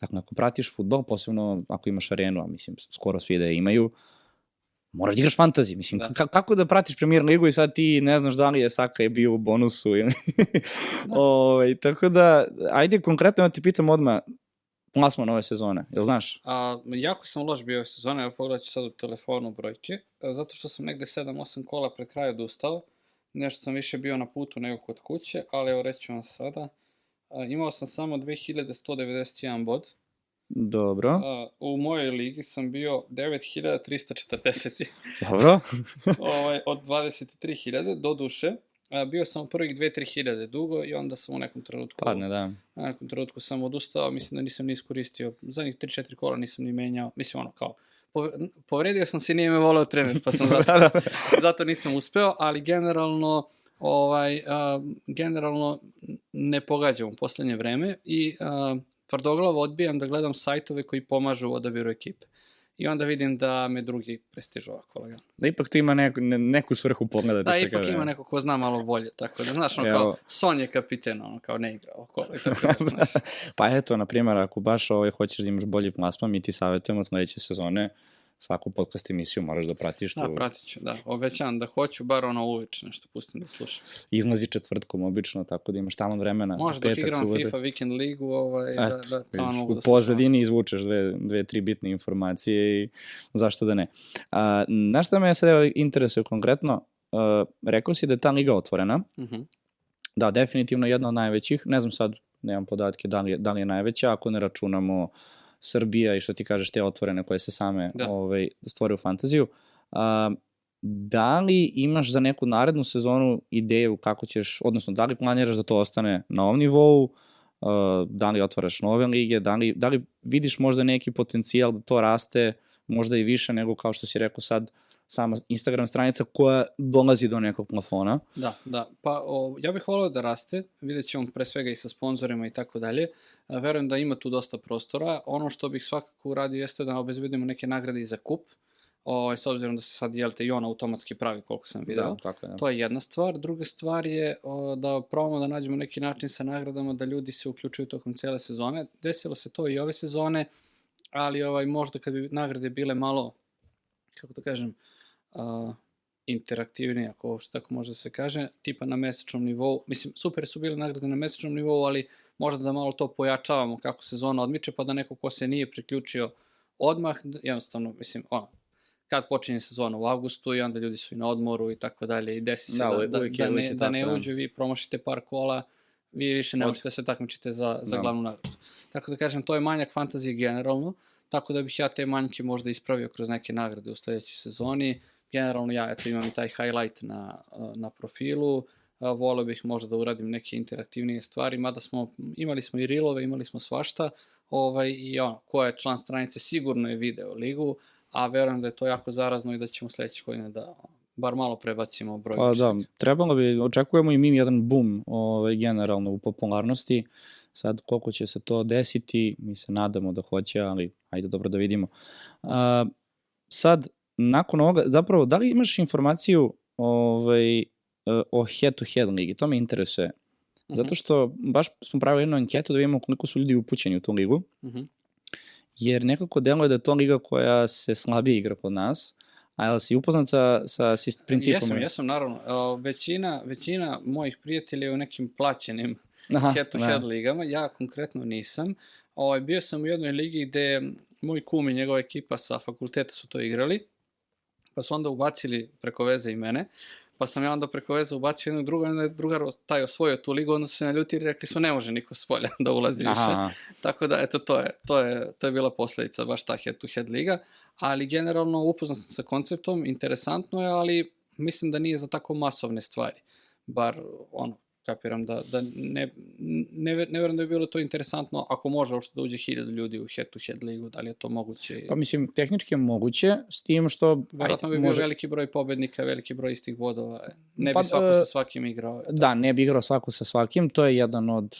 Dakle, ako pratiš futbol, posebno ako imaš arenu, a mislim, skoro svi da je imaju, moraš da igraš fantasy. Mislim, Da. ka kako da pratiš premier ligu i sad ti ne znaš da li je Saka je bio u bonusu ili... Da. ovaj, tako da, ajde konkretno ja ti pitam odmah, plasman ove sezone, jel znaš? a, jako sam loš bio ove sezone, evo pogledat ću sad u telefonu brojke, a, zato što sam negde 7-8 kola pred kraj odustao, nešto sam više bio na putu nego kod kuće, ali evo reću vam sada, a, imao sam samo 2191 bod, Dobro, a, u mojoj ligi sam bio 9340. dobro. ovaj, od 23.000 do duše. A, bio sam u prvih 2-3 hiljade dugo i onda sam u nekom trenutku, Padne, da. u nekom trenutku sam odustao, mislim da nisam ni iskoristio, zadnjih 3-4 kola nisam ni menjao, mislim ono kao, povredio sam se nije me voleo trener, pa sam zato, da, da. zato nisam uspeo, ali generalno, ovaj, a, generalno ne pogađam u poslednje vreme i a, tvrdoglavo odbijam da gledam sajtove koji pomažu u odabiru ekipe. I onda vidim da me drugi prestižu ovako lagano. Da ipak to ima neku, ne, neku svrhu pogledati. Da, što ipak kaže. ima neko ko zna malo bolje, tako da, znaš, ono Evo. kao, Son je kapiten, ono, kao ne igra ovo tako da, znaš. pa eto, na primjer, ako baš ovaj, hoćeš da imaš bolji plasman, mi ti savjetujemo od sledeće sezone svaku podcast emisiju moraš da pratiš tu. Da, pratit ću, da, obećam da hoću, bar ono uveče nešto pustim da slušam. Izlazi četvrtkom obično, tako da imaš tamo vremena. Dok petak, igram subota. FIFA Weekend ligu, ovaj, da, Eto, da, tamo vidiš, mogu da u slušam. pozadini izvučeš dve, dve, tri bitne informacije i zašto da ne. A, na što me sad interesuje konkretno, a, rekao si da je ta liga otvorena, Mhm. da, definitivno jedna od najvećih, ne znam sad, nemam podatke da li da li je najveća, ako ne računamo Srbija i što ti kažeš te otvorene koje se same Da. ovaj, stvore u fantaziju. A, da li imaš za neku narednu sezonu ideju kako ćeš, odnosno da li planiraš da to ostane na ovom nivou, uh, da li otvaraš nove lige, da li, da li vidiš možda neki potencijal da to raste možda i više nego kao što si rekao sad sama Instagram stranica koja dolazi do nekog plafona. Da, da. Pa o, ja bih volio da raste, vidjet ćemo pre svega i sa sponzorima i tako dalje. Verujem da ima tu dosta prostora. Ono što bih svakako uradio jeste da obezbedimo neke nagrade i za kup. ovaj, s obzirom da se sad, jel te, i on automatski pravi koliko sam video. Da, tako je. Da. To je jedna stvar. Druga stvar je o, da probamo da nađemo neki način sa nagradama da ljudi se uključuju tokom cele sezone. Desilo se to i ove sezone, ali ovaj možda kad bi nagrade bile malo, kako da kažem, uh, interaktivnije, ako uopšte tako može da se kaže, tipa na mesečnom nivou. Mislim, super su bile nagrade na mesečnom nivou, ali možda da malo to pojačavamo kako sezona odmiče, pa da neko ko se nije priključio odmah, jednostavno, mislim, ono, kad počinje sezona u avgustu i onda ljudi su i na odmoru i tako dalje i desi se Da, da, da, da, ne, da ne da. uđe, vi promašite par kola, vi više ne možete da se takmičite za, za Da. glavnu nagradu. Tako da kažem, to je manjak fantazije generalno, tako da bih ja te manjke možda ispravio kroz neke nagrade u sledećoj sezoni. Generalno ja eto imam i taj highlight na, na profilu, a, voleo bih možda da uradim neke interaktivnije stvari, mada smo, imali smo i rilove, imali smo svašta, ovaj, i ono, ko je član stranice sigurno je video ligu, a verujem da je to jako zarazno i da ćemo sledeće godine da bar malo prebacimo broj Pa da, trebalo bi, očekujemo i mi jedan boom ovaj, generalno u popularnosti. Sad koliko će se to desiti, mi se nadamo da hoće, ali ajde dobro da vidimo. A, sad, nakon ovoga, zapravo, da li imaš informaciju ovaj, e, o head-to-head ligi? To me interesuje. Mhm, Zato što baš smo pravili jednu anketu da vidimo koliko su ljudi upućeni u tu ligu, mhm. jer nekako deluje da je to liga koja se slabije igra kod nas, a jel si upoznat sa, sa principom? Jesam, jesam, naravno. E, većina, većina mojih prijatelja je u nekim plaćenim head-to-head da. ligama, ja konkretno nisam. Ovaj, bio sam u jednoj ligi gde moj kum i njegova ekipa sa fakulteta su to igrali, pa su onda ubacili preko veze i mene, pa sam ja onda preko veze ubacio jednu drugu, onda je drugar taj osvojio tu ligu, onda su se naljutili i rekli su ne može niko s polja da ulazi više. Aha, Tako da, eto, to je, to je, to je bila posledica, baš ta head-to-head liga, ali generalno upoznat sam sa konceptom, interesantno je, ali mislim da nije za tako masovne stvari. Bar, ono, kapiram da, da ne, ne, ne verujem da bi bilo to interesantno ako može uopšte da uđe hiljadu ljudi u head-to-head ligu, da li je to moguće. Pa mislim, tehnički je moguće, s tim što... Verovatno bi bio može- veliki broj pobednika, veliki broj istih bodova. Ne Pa, bi svako e, sa svakim igrao. Da, ne bi igrao svako sa svakim, to je jedan od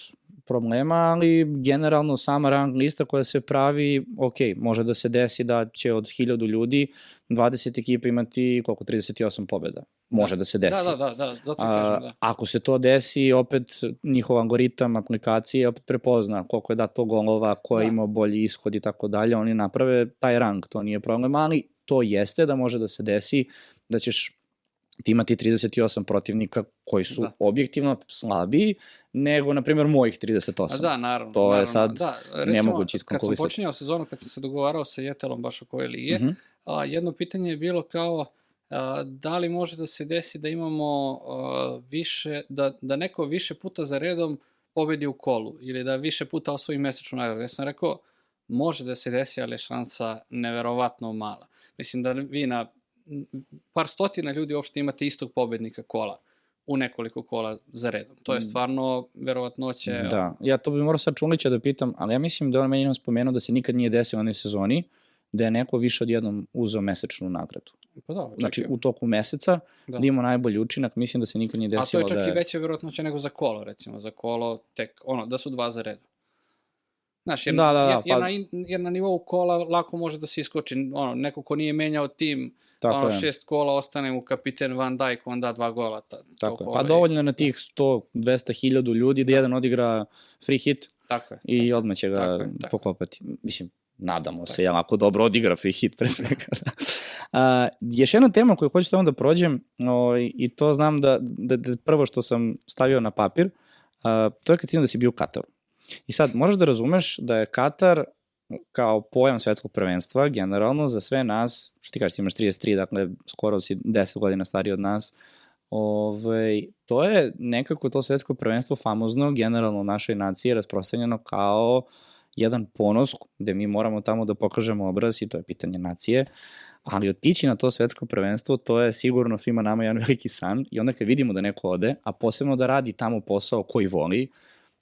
problema, ali generalno sama rang lista koja se pravi, ok, može da se desi da će od 1000 ljudi 20 ekipa imati koliko 38 pobjeda. Može da, se desi. Da, da, da, da, zato A, kažem da. Ako se to desi, opet njihov algoritam aplikacije opet prepozna koliko je dato golova, ko je Da. imao bolji ishod i tako dalje, oni naprave taj rang, to nije problem, ali to jeste da može da se desi da ćeš ti imati 38 protivnika koji su Da. objektivno slabiji nego, na primjer, mojih 38. A da, naravno. To je naravno, sad da, nemoguće Kad sam počinjao sezonu, kad sam se dogovarao sa Jetelom baš oko ove lige, Mhm. a, jedno pitanje je bilo kao a, da li može da se desi da imamo više, da, da neko više puta za redom pobedi u kolu ili da više puta osvoji mesečnu nagradu. Ja sam rekao, može da se desi, ali je šansa neverovatno mala. Mislim da vi na par stotina ljudi uopšte imate istog pobednika kola u nekoliko kola za redom. To je stvarno verovatnoće... Da, ja to bi morao sad Čulića da pitam, ali ja mislim da on meni jednom spomenuo da se nikad nije desilo u onoj sezoni da je neko više od jednom uzeo mesečnu nagradu. Pa da, Znači, očekujem. u toku meseca Da. da, da imamo najbolji učinak, mislim da se nikad nije A to desilo je čak da i veća verovatnoća nego za kolo, recimo. Za kolo tek, ono, da su dva za redom. Znaš, jer, Da, da, da, jer, jer, pa- na, in- jer na nivou kola lako može da se iskoči, ono, neko ko nije menjao tim, Tako ono, je. šest kola ostane mu kapiten Van Dijk, on da dva gola. Ta, Tako je. Pa ovaj, dovoljno je na tih 100, 200 hiljadu ljudi da jedan odigra free hit Tako je. i odmah će ga Tako je, tako je. pokopati. Mislim, nadamo se, ja ako dobro odigra free hit pre svega. A, još jedna tema koju hoću da prođem, ovaj, i to znam da, da, da prvo što sam stavio na papir, a, to je kad si da si bio u Kataru. I sad, možeš da razumeš da je Katar kao pojam svetskog prvenstva, generalno, za sve nas, što ti kažeš, ti imaš 33, dakle, skoro si 10 godina stariji od nas, Ove, to je nekako to svetsko prvenstvo famozno, generalno u našoj naciji je rasprostranjeno kao jedan ponos gde mi moramo tamo da pokažemo obraz i to je pitanje nacije, ali otići na to svetsko prvenstvo, to je sigurno svima nama jedan veliki san i onda kad vidimo da neko ode, a posebno da radi tamo posao koji voli,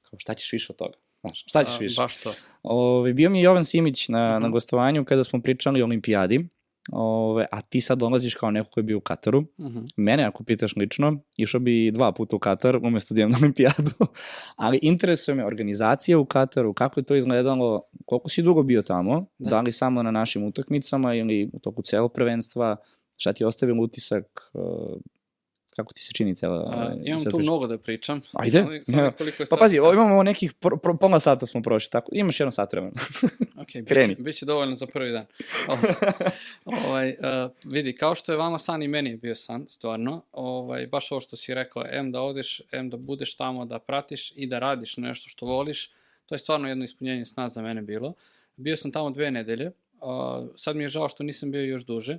kao šta ćeš više od toga? Znaš, šta ćeš A, više? Baš to. Ove, bio mi je Jovan Simić na, Mhm. na gostovanju kada smo pričali o olimpijadi ove, a ti sad dolaziš kao neko ko je bio u Kataru. Uh -huh. Mene, ako pitaš lično, išao bi dva puta u Katar umesto da idem na olimpijadu. Ali interesuje me organizacija u Kataru, kako je to izgledalo, koliko si dugo bio tamo, da, Da. li samo na našim utakmicama ili u toku celog prvenstva, šta ti je ostavilo utisak, uh, kako ti se čini cela... A, imam cela tu priča? mnogo da pričam. Ajde. Je Pa pazi, ovo imamo nekih pro, pro, pola sata smo prošli, tako, imaš jedno sat vremena. Ok, Kreni. će, bit će dovoljno za prvi dan. O, ovaj, uh, vidi, kao što je vama san i meni je bio san, stvarno, ovaj, baš ovo što si rekao, em da odeš, em da budeš tamo, da pratiš i da radiš nešto što voliš, to je stvarno jedno ispunjenje sna za mene bilo. Bio sam tamo dve nedelje, uh, sad mi je žao što nisam bio još duže,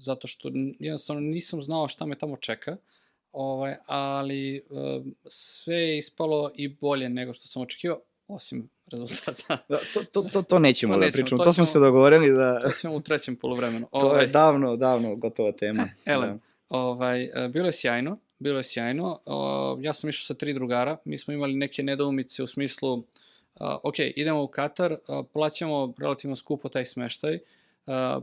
zato što jednostavno nisam znao šta me tamo čeka, ovaj, ali sve je ispalo i bolje nego što sam očekivao, osim rezultata. Da, to, to, to, to nećemo To da nećemo, pričamo, to to, smo se dogovorili da... To ćemo u trećem polovremenu. To je davno, davno gotova tema. Elem, ovaj, e, bilo je sjajno, bilo je sjajno. O, ja sam išao sa tri drugara, mi smo imali neke nedoumice u smislu, a, ok, idemo u Katar, a, plaćamo relativno skupo taj smeštaj, a,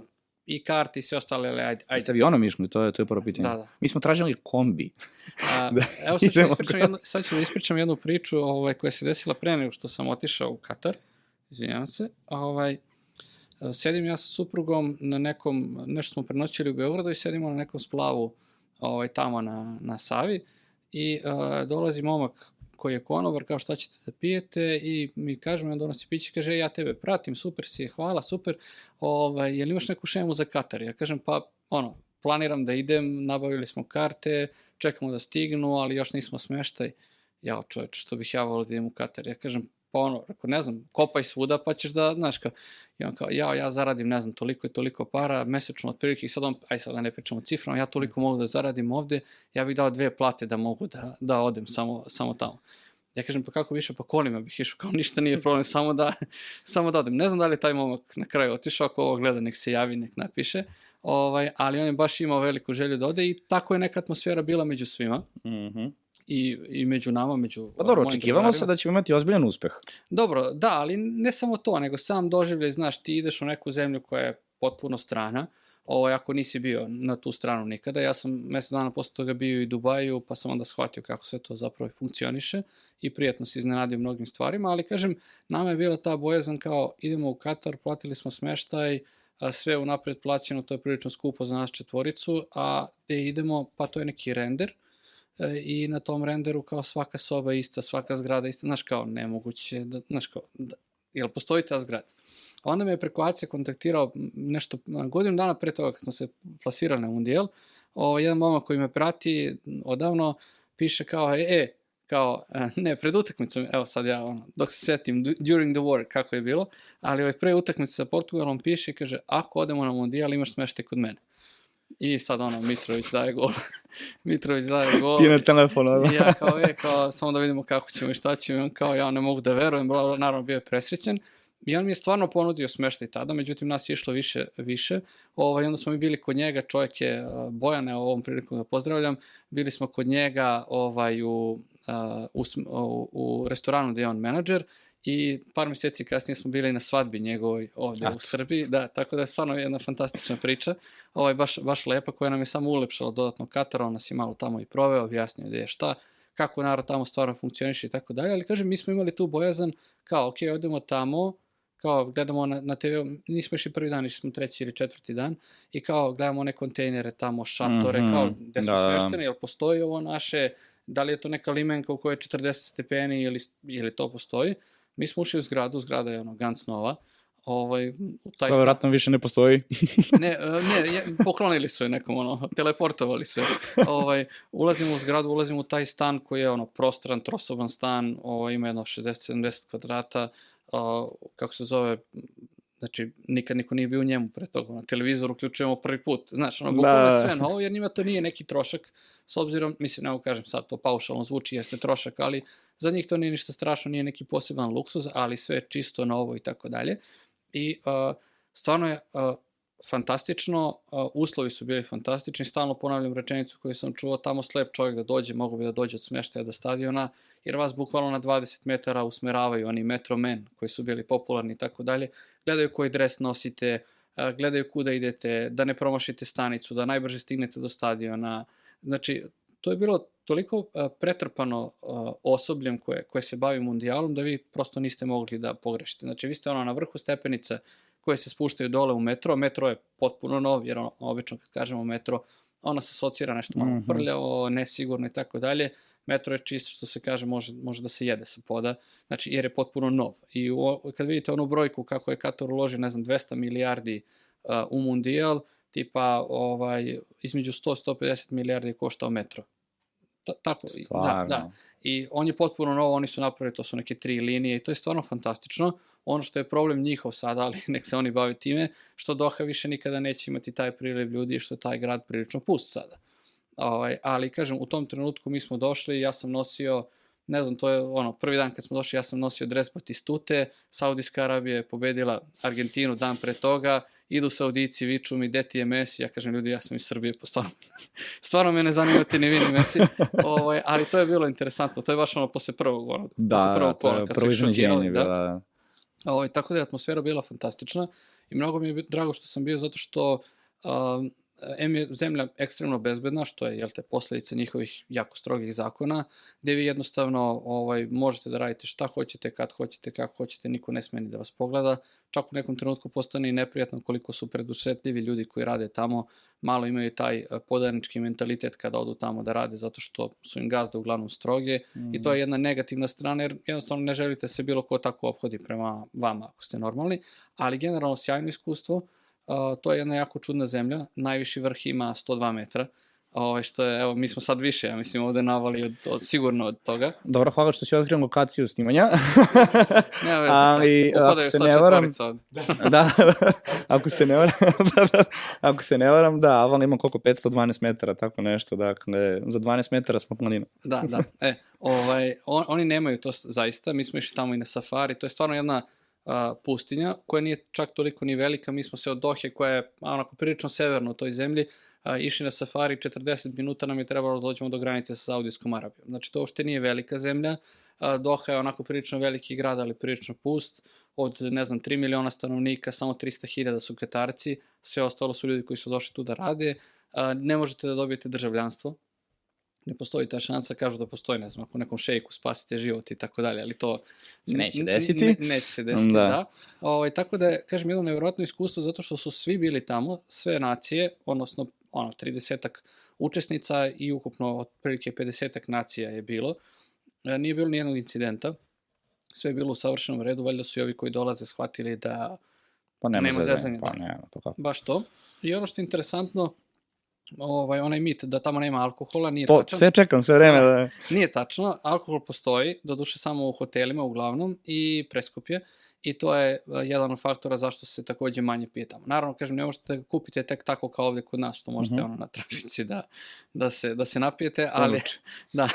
i karti i sve ostale, ali ajde, ajde. Jeste avionom išli, to je, to je prvo pitanje. Da, da. Mi smo tražili kombi. A, Da, evo sad ću, da ispričam jednu, sad ću da ispričam jednu priču ovaj, koja se desila pre nego što sam otišao u Katar. Izvinjavam se. Ovaj, sedim ja sa suprugom na nekom, nešto smo prenoćili u Beogradu i sedimo na nekom splavu ovaj, tamo na, na Savi i uh, dolazi momak koji je konobar, kao šta ćete da pijete i mi kažemo, on donosi piće, kaže, "E, ja tebe pratim, super si hvala, super, ovaj, jel imaš neku šemu za Katar? Ja kažem, pa, ono, planiram da idem, nabavili smo karte, čekamo da stignu, ali još nismo smeštaj. Jao čoveč, što bih ja volio da idem u Katar. Ja kažem, pa ono, rekao, ne znam, kopaj svuda pa ćeš da, znaš kao, i on kao, jao, ja zaradim, ne znam, toliko i toliko para, mesečno otprilike, i sad on, aj sad da ne pričamo ciframa, ja toliko mogu da zaradim ovde, ja bih dao dve plate da mogu da, da odem samo, samo tamo. Ja kažem, pa kako više, pa kolima bih išao, kao ništa nije problem, samo da, samo da odem. Ne znam da li taj momak na kraju otišao, ako ovo gleda, nek se javi, nek napiše, ovaj, ali on je baš imao veliku želju da ode i tako je neka atmosfera bila među svima Mhm. I, i među nama, među Pa dobro, očekivamo se da ćemo imati ozbiljan uspeh. Dobro, da, ali ne samo to, nego sam doživljaj, znaš, ti ideš u neku zemlju koja je potpuno strana, ovaj, ako nisi bio na tu stranu nikada. Ja sam mesec dana posle toga bio i u Dubaju, pa sam onda shvatio kako sve to zapravo funkcioniše i prijatno se iznenadio mnogim stvarima, ali kažem, nama je bila ta bojazan kao idemo u Katar, platili smo smeštaj, a sve unapred plaćeno, to je prilično skupo za nas četvoricu, a gde idemo, pa to je neki render, i na tom renderu kao svaka soba ista, svaka zgrada ista, znaš kao nemoguće, da, znaš kao, da, jel postoji ta zgrada? Onda me je preko ACE kontaktirao nešto godinu dana pre toga kad smo se plasirali na Mundijel, o, jedan momak koji me prati odavno piše kao, e, e kao, e, ne, pred utakmicom, evo sad ja, ono, dok se setim, du- during the war, kako je bilo, ali ovaj pre utakmice sa Portugalom piše i kaže, ako odemo na Mundijal, imaš smeštaj kod mene. I sad ono, Mitrović daje gol. Mitrović daje gol. Ti na telefon, ono. I ja kao, e, kao, samo da vidimo kako ćemo i šta ćemo. I on kao, ja ne mogu da verujem, bla, bla, naravno bio je presrećen. I on mi je stvarno ponudio smeštaj tada, međutim nas je išlo više, više. Ovaj, onda smo mi bili kod njega, čovjek je uh, Bojane, ovom prilikom ga pozdravljam, bili smo kod njega ovaj, u, uh, u, u, u restoranu gde je on menadžer i par mjeseci kasnije smo bili na svadbi njegovoj ovde Eto. u Srbiji, da, tako da je stvarno jedna fantastična priča, ovaj, baš, baš lepa koja nam je samo ulepšala dodatno Katar, on nas je malo tamo i proveo, objasnio gde je šta, kako narod tamo stvarno funkcioniše i tako dalje, ali kažem, mi smo imali tu bojazan, kao, ok, odemo tamo, kao gledamo na, na TV, nismo išli prvi dan, išli smo treći ili četvrti dan, i kao gledamo one kontejnere tamo, šatore, Mhm, kao gde smo da, da. smešteni, jel postoji ovo naše, da li je to neka limenka u kojoj je 40 stepeni ili, ili to postoji. Mi smo ušli u zgradu, zgrada je ono ganz nova, ovaj, taj To stan, vratno više ne postoji. ne, e, ne, poklonili su je nekom, ono, teleportovali su je. Ovaj, ulazimo u zgradu, ulazimo u taj stan koji je, ono, prostran, trosoban stan, ovaj, ima jedno 60-70 kvadrata, a, kako se zove, znači, nikad niko nije bio u njemu pre toga, na televizoru uključujemo prvi put, znaš, ono, bukvalno Da. sve novo, jer njima to nije neki trošak, s obzirom, mislim, ne kažem sad, to paušalno zvuči, jeste trošak, ali za njih to nije ništa strašno, nije neki poseban luksuz, ali sve je čisto novo i tako dalje. I uh, stvarno je uh, fantastično, uslovi su bili fantastični, stalno ponavljam rečenicu koju sam čuo, tamo slep čovjek da dođe, mogu bi da dođe od smeštaja do stadiona, jer vas bukvalno na 20 metara usmeravaju oni metromen koji su bili popularni i tako dalje, gledaju koji dres nosite, gledaju kuda idete, da ne promašite stanicu, da najbrže stignete do stadiona. Znači, to je bilo toliko pretrpano osobljem koje, koje se bavi mundijalom da vi prosto niste mogli da pogrešite. Znači, vi ste ono na vrhu stepenice koje se spuštaju dole u metro. Metro je potpuno nov, jer ono, obično kad kažemo metro, ona se asocira nešto malo mm -hmm. prljavo, nesigurno i tako dalje. Metro je čisto što se kaže može, može da se jede sa poda, znači jer je potpuno nov. I u, kad vidite onu brojku kako je Katar uložio, ne znam, 200 milijardi uh, u mundijal, tipa ovaj, između 100-150 milijardi koštao metro. Ta, tako, Stvarno. da, da. I on je potpuno novo, oni su napravili, to su neke tri linije i to je stvarno fantastično. Ono što je problem njihov sada, ali nek se oni bave time, što Doha više nikada neće imati taj priliv ljudi i što je taj grad prilično pust sada. Ovaj, ali kažem, u tom trenutku mi smo došli, ja sam nosio, ne znam, to je ono, prvi dan kad smo došli, ja sam nosio dres Batistute, Saudijska Arabija je pobedila Argentinu dan pre toga, idu Saudici, viču mi, deti je Messi, ja kažem, ljudi, ja sam iz Srbije, pa stvarno, stvarno me ne zanima ti ni vini Messi, ovaj, ali to je bilo interesantno, to je baš ono posle prvog, ono, da, posle prvog da, kola, je kad prvo da. da. da. Ovaj, tako da je atmosfera bila fantastična i mnogo mi je drago što sam bio zato što um, M je zemlja ekstremno bezbedna, što je, jel te, posledica njihovih jako strogih zakona, gde vi jednostavno ovaj, možete da radite šta hoćete, kad hoćete, kako hoćete, niko ne smije ni da vas pogleda. Čak u nekom trenutku postane i neprijatno koliko su predusetljivi ljudi koji rade tamo, malo imaju taj podanički mentalitet kada odu tamo da rade, zato što su im gazde uglavnom stroge mm. i to je jedna negativna strana, jer jednostavno ne želite se bilo ko tako obhodi prema vama ako ste normalni, ali generalno sjajno iskustvo, Uh, to je jedna jako čudna zemlja, najviši vrh ima 102 metra, Ovaj što je, evo, mi smo sad više, ja mislim, ovde navali od, od, sigurno od toga. Dobro, hvala što si otkrio lokaciju snimanja. ne, veze, Ali, ako se ne varam, da, ako se ne varam, da, da, ako se ne varam, da, Aval ima koliko, 512 metara, tako nešto, dakle, za 12 metara smo planina. da, da, e, ovaj, on, oni nemaju to zaista, mi smo išli tamo i na safari, to je stvarno jedna a, pustinja, koja nije čak toliko ni velika. Mi smo se od Dohe, koja je onako prilično severno u toj zemlji, a, išli na safari, 40 minuta nam je trebalo da dođemo do granice sa Saudijskom Arabijom. Znači, to uopšte nije velika zemlja. A, Doha je onako prilično veliki grad, ali prilično pust. Od, ne znam, 3 miliona stanovnika, samo 300.000 su Katarci, sve ostalo su ljudi koji su došli tu da rade. A, ne možete da dobijete državljanstvo, ne postoji ta šansa, kažu da postoji, ne znam, ako nekom šejku spasite život i tako dalje, ali to se neće desiti. Ne, neće se desiti, da. da. O, ovaj, tako da, kažem, jedno nevjerojatno iskustvo zato što su svi bili tamo, sve nacije, odnosno ono, 30-ak učesnica i ukupno otprilike 50-ak nacija je bilo. E, nije bilo nijednog incidenta, sve je bilo u savršenom redu, valjda su i ovi koji dolaze shvatili da pa nema, nema zezanja. Pa nema, to kako. Baš to. I ono što je interesantno, ovaj, onaj mit da tamo nema alkohola, nije to, tačan. Sve čekam, sve vreme da... Nije tačno, alkohol postoji, doduše samo u hotelima uglavnom i preskup je i to je eh, jedan od faktora zašto se takođe manje pije tamo. Naravno, kažem, ne možete da ga kupite tek tako kao ovde kod nas, što možete mm -hmm. ono na trafici da, da, se, da se napijete, ali, da,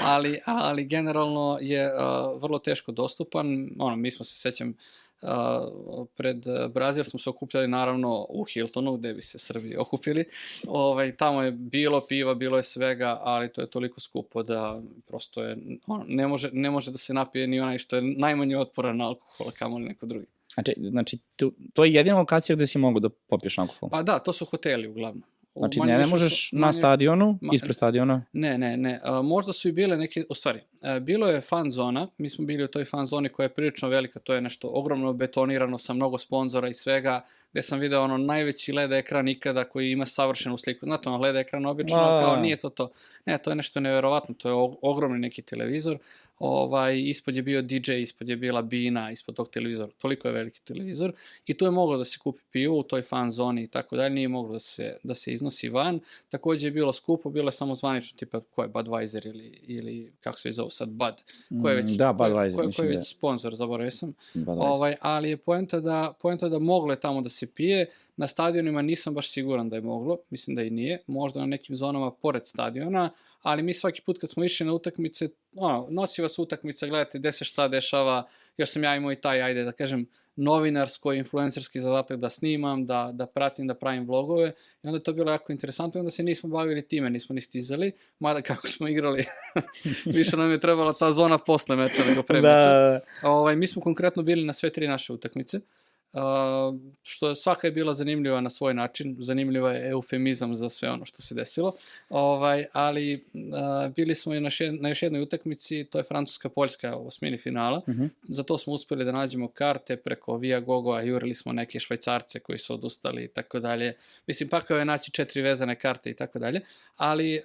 ali, ali generalno je uh, vrlo teško dostupan. Ono, mi smo se, sećam, uh, Uh, pred Brazil smo se okupljali naravno u Hiltonu gde bi se Srbi okupili. Ovaj, tamo je bilo piva, bilo je svega, ali to je toliko skupo da prosto je, on, ne, može, ne može da se napije ni onaj što je najmanje otporan na alkohol, kamo li neko drugi. Znači, znači to, to je jedina lokacija gde si mogu da popiješ alkohol? Pa da, to su hoteli uglavnom. Znači, ne, ne možeš su, na stadionu, ma, ispred stadiona? Ne, ne, ne. A, možda su i bile neke, u stvari, a, bilo je fan zona, mi smo bili u toj fan zoni koja je prilično velika, to je nešto ogromno betonirano sa mnogo sponzora i svega, gde sam video ono najveći LED ekran ikada koji ima savršenu sliku. Znate, ono LED ekran obično, A, kao nije to to. Ne, to je nešto neverovatno, to je ogromni neki televizor. Ovaj, ispod je bio DJ, ispod je bila bina, ispod tog televizora. Toliko je veliki televizor. I tu je moglo da se kupi pivo u toj fan zoni i tako dalje, nije moglo da se, da se iznosi van. Takođe je bilo skupo, bilo je samo zvanično, tipa ko je Budweiser ili, ili kako se zove sad, Bud. Ko je već, da, Budweiser, ko, mislim ko je da. već sponsor, zaboravio sam. Ovaj, ali je poenta da, poenta da moglo je tamo da se pije. Na stadionima nisam baš siguran da je moglo, mislim da i nije. Možda na nekim zonama pored stadiona, ali mi svaki put kad smo išli na utakmice, ono, nosi vas utakmica, gledate gde se šta dešava, još sam ja imao i taj, ajde da kažem, novinarsko, influencerski zadatak da snimam, da, da pratim, da pravim vlogove i onda je to bilo jako interesantno i onda se nismo bavili time, nismo ni stizali, mada kako smo igrali, više nam je trebala ta zona posle meča nego pre da. meča. Ovaj, mi smo konkretno bili na sve tri naše utakmice, Uh, što je- svaka je bila zanimljiva na svoj način, zanimljiva je eufemizam za sve ono što se desilo, ovaj, ali uh, bili smo i na, še, na još jednoj utakmici, to je Francuska-Poljska u osmini finala, Mhm. za to smo uspeli da nađemo karte preko Via Gogoa, jurili smo neke švajcarce koji su odustali i tako dalje. Mislim, pakao je naći četiri vezane karte i tako dalje, ali uh,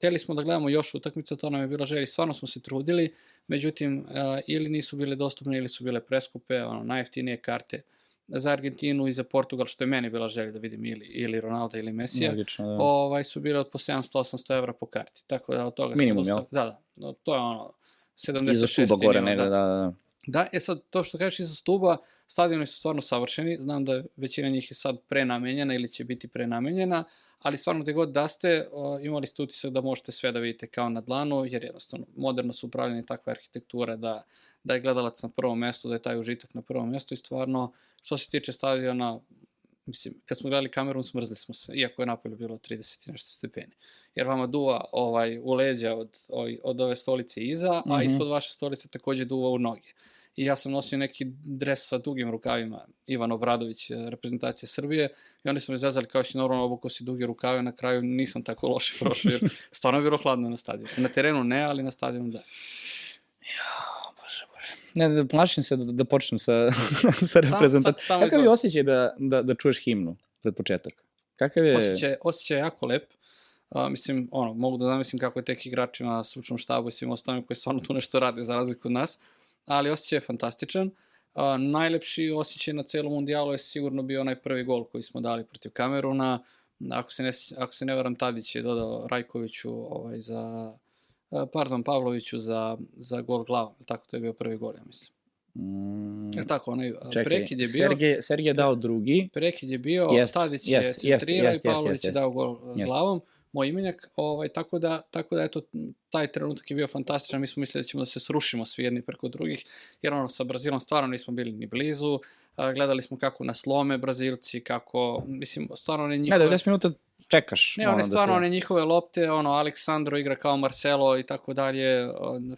teli smo da gledamo još utakmica, to nam je bila želja i stvarno smo se trudili, međutim, uh, ili nisu bile dostupne ili su bile preskupe, ono, najjeftinije karte za Argentinu i za Portugal, što je meni bila želja da vidim ili, ili Ronaldo ili Mesija, Logično, da. ovaj, su bile od po 700-800 evra po karti. Tako da od toga Minimum, jel? Da, da. No, to je ono, 76 Iza stuba gore negde, da. da, da, da. E sad, to što kažeš iza stuba, stadioni su stvarno savršeni, znam da većina njih je sad prenamenjena ili će biti prenamenjena, ali stvarno gde god da ste, imali ste utisak da možete sve da vidite kao na dlanu, jer jednostavno moderno su upravljene takve arhitekture da, da je gledalac na prvom mestu, da je taj užitak na prvom mestu i stvarno, što se tiče stadiona, mislim, kad smo gledali kameru, smrzli smo se, iako je napolju bilo 30 i nešto stepeni. Jer vama duva ovaj, u leđa od, ovaj, od ove stolice iza, a Mhm. ispod vaše stolice takođe duva u noge. I ja sam nosio neki dres sa dugim rukavima, Ivan Obradović, eh, reprezentacija Srbije, i oni su me zazali kao si normalno obuko si duge rukave, na kraju nisam tako loše prošao, jer stvarno je bilo hladno na stadionu. Na terenu ne, ali na stadionu da. Bože, Ne, da plašim se da, da počnem sa, sa reprezentacijom. samo Kakav je osjećaj da, da, da čuješ himnu pred početak? Kakav je... Osjećaj, osjećaj je jako lep. A, mislim, ono, mogu da zamislim kako je tek igračima, stručnom štabu i svim ostalim koji stvarno tu nešto rade za razliku od nas, ali osjećaj je fantastičan. A, najlepši osjećaj na celom mundijalu je sigurno bio onaj prvi gol koji smo dali protiv Kameruna. Ako se ne, ako se ne varam, Tadić je dodao Rajkoviću ovaj, za, pardon, Pavloviću za, za gol glavom. Tako to je bio prvi gol, ja mislim. Mm, Je tako, onaj a, čekaj, prekid je bio... Sergej, Sergej je dao drugi. Prekid je bio, Jest, Tadić je jest, jest, centrirao jest, i Pavlović jest, je dao gol uh, Jest. glavom, moj imenjak, ovaj, tako da, tako da eto, taj trenutak je bio fantastičan, mi smo mislili da ćemo da se srušimo svi jedni preko drugih, jer ono, sa Brazilom stvarno nismo bili ni blizu, gledali smo kako nas lome Brazilci, kako, mislim, stvarno Ne, njihove... 90 minuta čekaš. Ne, ono, one da stvarno, se- one njihove lopte, ono, Aleksandro igra kao Marcelo i tako dalje,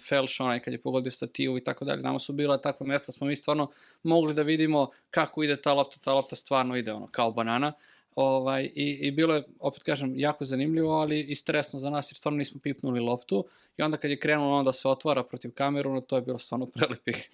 Felš, onaj kad je pogodio stativu i tako dalje, nama su bila takva mesta, smo mi stvarno mogli da vidimo kako ide ta lopta, ta lopta stvarno ide, ono, kao banana. Ovaj, i, I bilo je, opet kažem, jako zanimljivo, ali i stresno za nas, jer stvarno nismo pipnuli loptu. I onda kad je krenulo ono da se otvara protiv Kameruna, to je bilo stvarno prelepih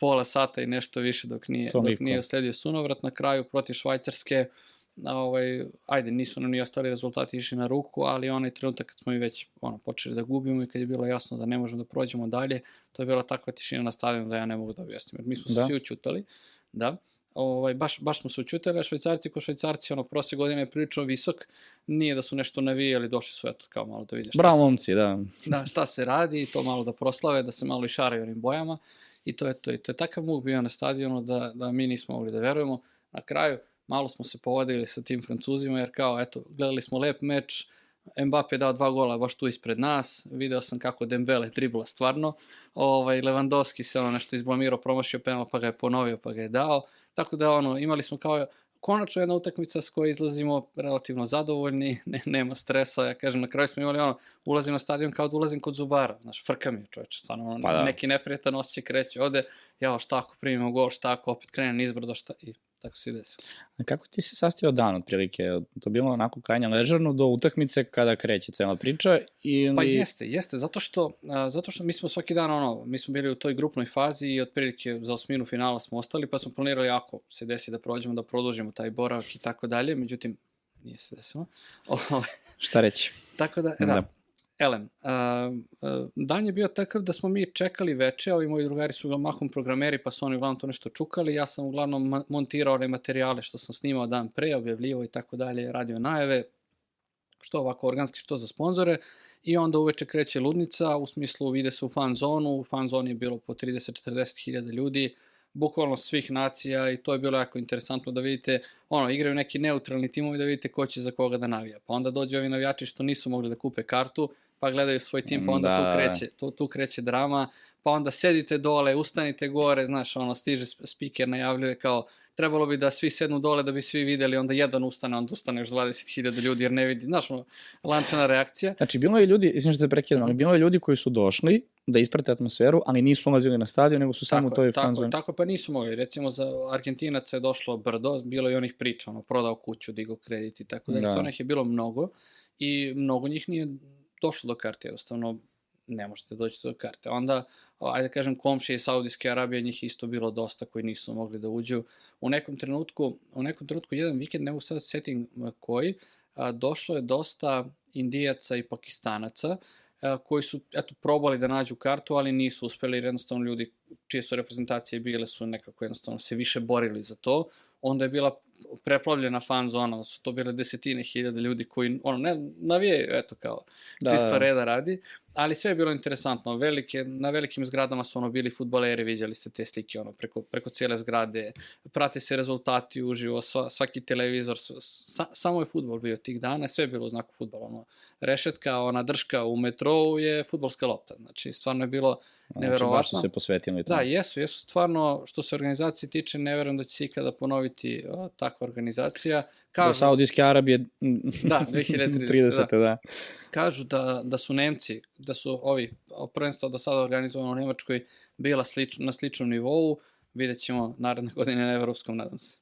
pola sata i nešto više dok nije, dok nije usledio sunovrat. Na kraju protiv Švajcarske, a, ovaj, ajde, nisu nam ni ostali rezultati išli na ruku, ali onaj trenutak kad smo i već ono, počeli da gubimo i kad je bilo jasno da ne možemo da prođemo dalje, to je bila takva tišina na stadionu da ja ne mogu da objasnim. Jer mi smo se Da. svi učutali, da, ovaj, baš, baš smo se učutali, a švajcarci ko švajcarci, ono, prošle godine je prilično visok, nije da su nešto navijali, došli su eto kao malo da vide šta Bravo, se, momci, da. da, šta se radi, to malo da proslave, da se malo i šaraju onim bojama i to je to. I to je takav muk bio na stadionu da, da mi nismo mogli da verujemo. Na kraju, malo smo se povodili sa tim Francuzima, jer kao, eto, gledali smo lep meč, Mbappe je dao dva gola baš tu ispred nas, video sam kako Dembele dribla stvarno, ovaj, Lewandowski se ono nešto izblamirao, promašio penal pa ga je ponovio pa ga je dao, tako da ono, imali smo kao konačno jedna utakmica s kojoj izlazimo relativno zadovoljni, ne, nema stresa, ja kažem, na kraju smo imali ono, ulazim na stadion kao da ulazim kod Zubara, znaš, frka mi je čoveče, stvarno, ono, Pa da. neki neprijatan osjećaj kreće, ode, ja, šta ako primimo gol, šta ako opet krenem nizbrdo, šta, i tako se desilo. A kako ti se sastio dan otprilike? To bilo onako krajnje ležerno do utakmice kada kreće cela priča ili... Pa jeste, jeste, zato što, a, zato što mi smo svaki dan, ono, mi smo bili u toj grupnoj fazi i otprilike za osminu finala smo ostali, pa smo planirali ako se desi da prođemo, da produžimo taj boravak i tako dalje, međutim, nije se desilo. Ovaj, Šta reći? Tako da, da. Da. Elem, a, dan je bio takav da smo mi čekali veče, ovi moji drugari su mahom programeri, pa su oni uglavnom to nešto čukali, ja sam uglavnom montirao one materijale što sam snimao dan pre, objavljivo i tako dalje, radio najave, što ovako organski, što za sponzore, i onda uveče kreće ludnica, u smislu ide se u fan zonu, u fan zoni je bilo po 30-40 hiljada ljudi, bukvalno svih nacija i to je bilo jako interesantno da vidite, ono, igraju neki neutralni timovi da vidite ko će za koga da navija. Pa onda dođe ovi navijači što nisu mogli da kupe kartu, pa gledaju svoj tim, pa onda Da, tu da, da. kreće, tu, tu kreće drama, pa onda sedite dole, ustanite gore, znaš, ono, stiže sp- speaker, najavljuje kao trebalo bi da svi sednu dole da bi svi videli, onda jedan ustane, onda ustane još 20.000 ljudi jer ne vidi, znaš, ono, lančana reakcija. Znači, bilo je ljudi, izvim što te prekidam, ali bilo je ljudi koji su došli da isprate atmosferu, ali nisu ulazili na stadion, nego su samo u Tako toj tako, fan je, zoni. tako, pa nisu mogli. Recimo, za Argentinaca je došlo brdo, bilo je onih priča, ono, prodao kuću, digao kredit i tako. Da. Da. Onih je bilo mnogo i mnogo njih nije došlo do karte, jednostavno ne možete doći do karte. Onda, ajde da kažem, komšije iz Saudijske Arabije, njih isto bilo dosta koji nisu mogli da uđu. U nekom trenutku, u nekom trenutku jedan vikend, ne mogu sad setim koji, a, došlo je dosta Indijaca i Pakistanaca, a, koji su eto, probali da nađu kartu, ali nisu uspeli jer jednostavno ljudi čije su reprezentacije bile su nekako jednostavno se više borili za to. Onda je bila preplavljena fan zona, da su to bile desetine hiljada ljudi koji, ono, ne, navijaju, eto, kao, Da, da, čisto da. reda radi, ali sve je bilo interesantno. Velike, na velikim zgradama su ono bili futbaleri, viđali ste te slike ono, preko, preko cijele zgrade, prate se rezultati uživo, sva, svaki televizor, sa, samo je futbol bio tih dana, sve je bilo u znaku futbola. Ono. Rešetka, ona drška u metrou je futbolska lopta, znači stvarno je bilo Znači, neverovatno. baš su se posvetili tome. Da, jesu, jesu stvarno, što se organizacije tiče, ne verujem da će se ikada ponoviti o, takva organizacija. Do Kažu, Saudijske Arabije Da, 2030, 30. da. kažu da, da su Nemci, da su ovi prvenstva do sada organizovano u Nemačkoj bila slič, na sličnom nivou, vidjet ćemo naredne godine na evropskom, nadam se.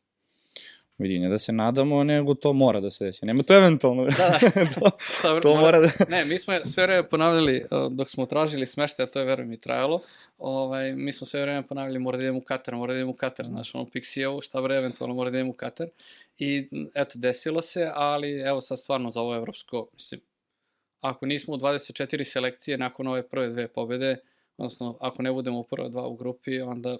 Vidi, ne da se nadamo, nego to mora da se desi. Nema to eventualno. Da, da. to, Šta, to mora da... Ne, mi smo sve vreme ponavljali, uh, dok smo tražili smeštaj, a to je verujem i trajalo, ovaj, mi smo sve vreme ponavljali mora da idemo u Katar, mora da idemo u Katar, znaš, ono Pixijevu, šta bre, eventualno mora da idemo u Katar. I eto, desilo se, ali evo sad stvarno za ovo evropsko, mislim, ako nismo u 24 selekcije nakon ove prve dve pobede, odnosno ako ne budemo u prva dva u grupi, onda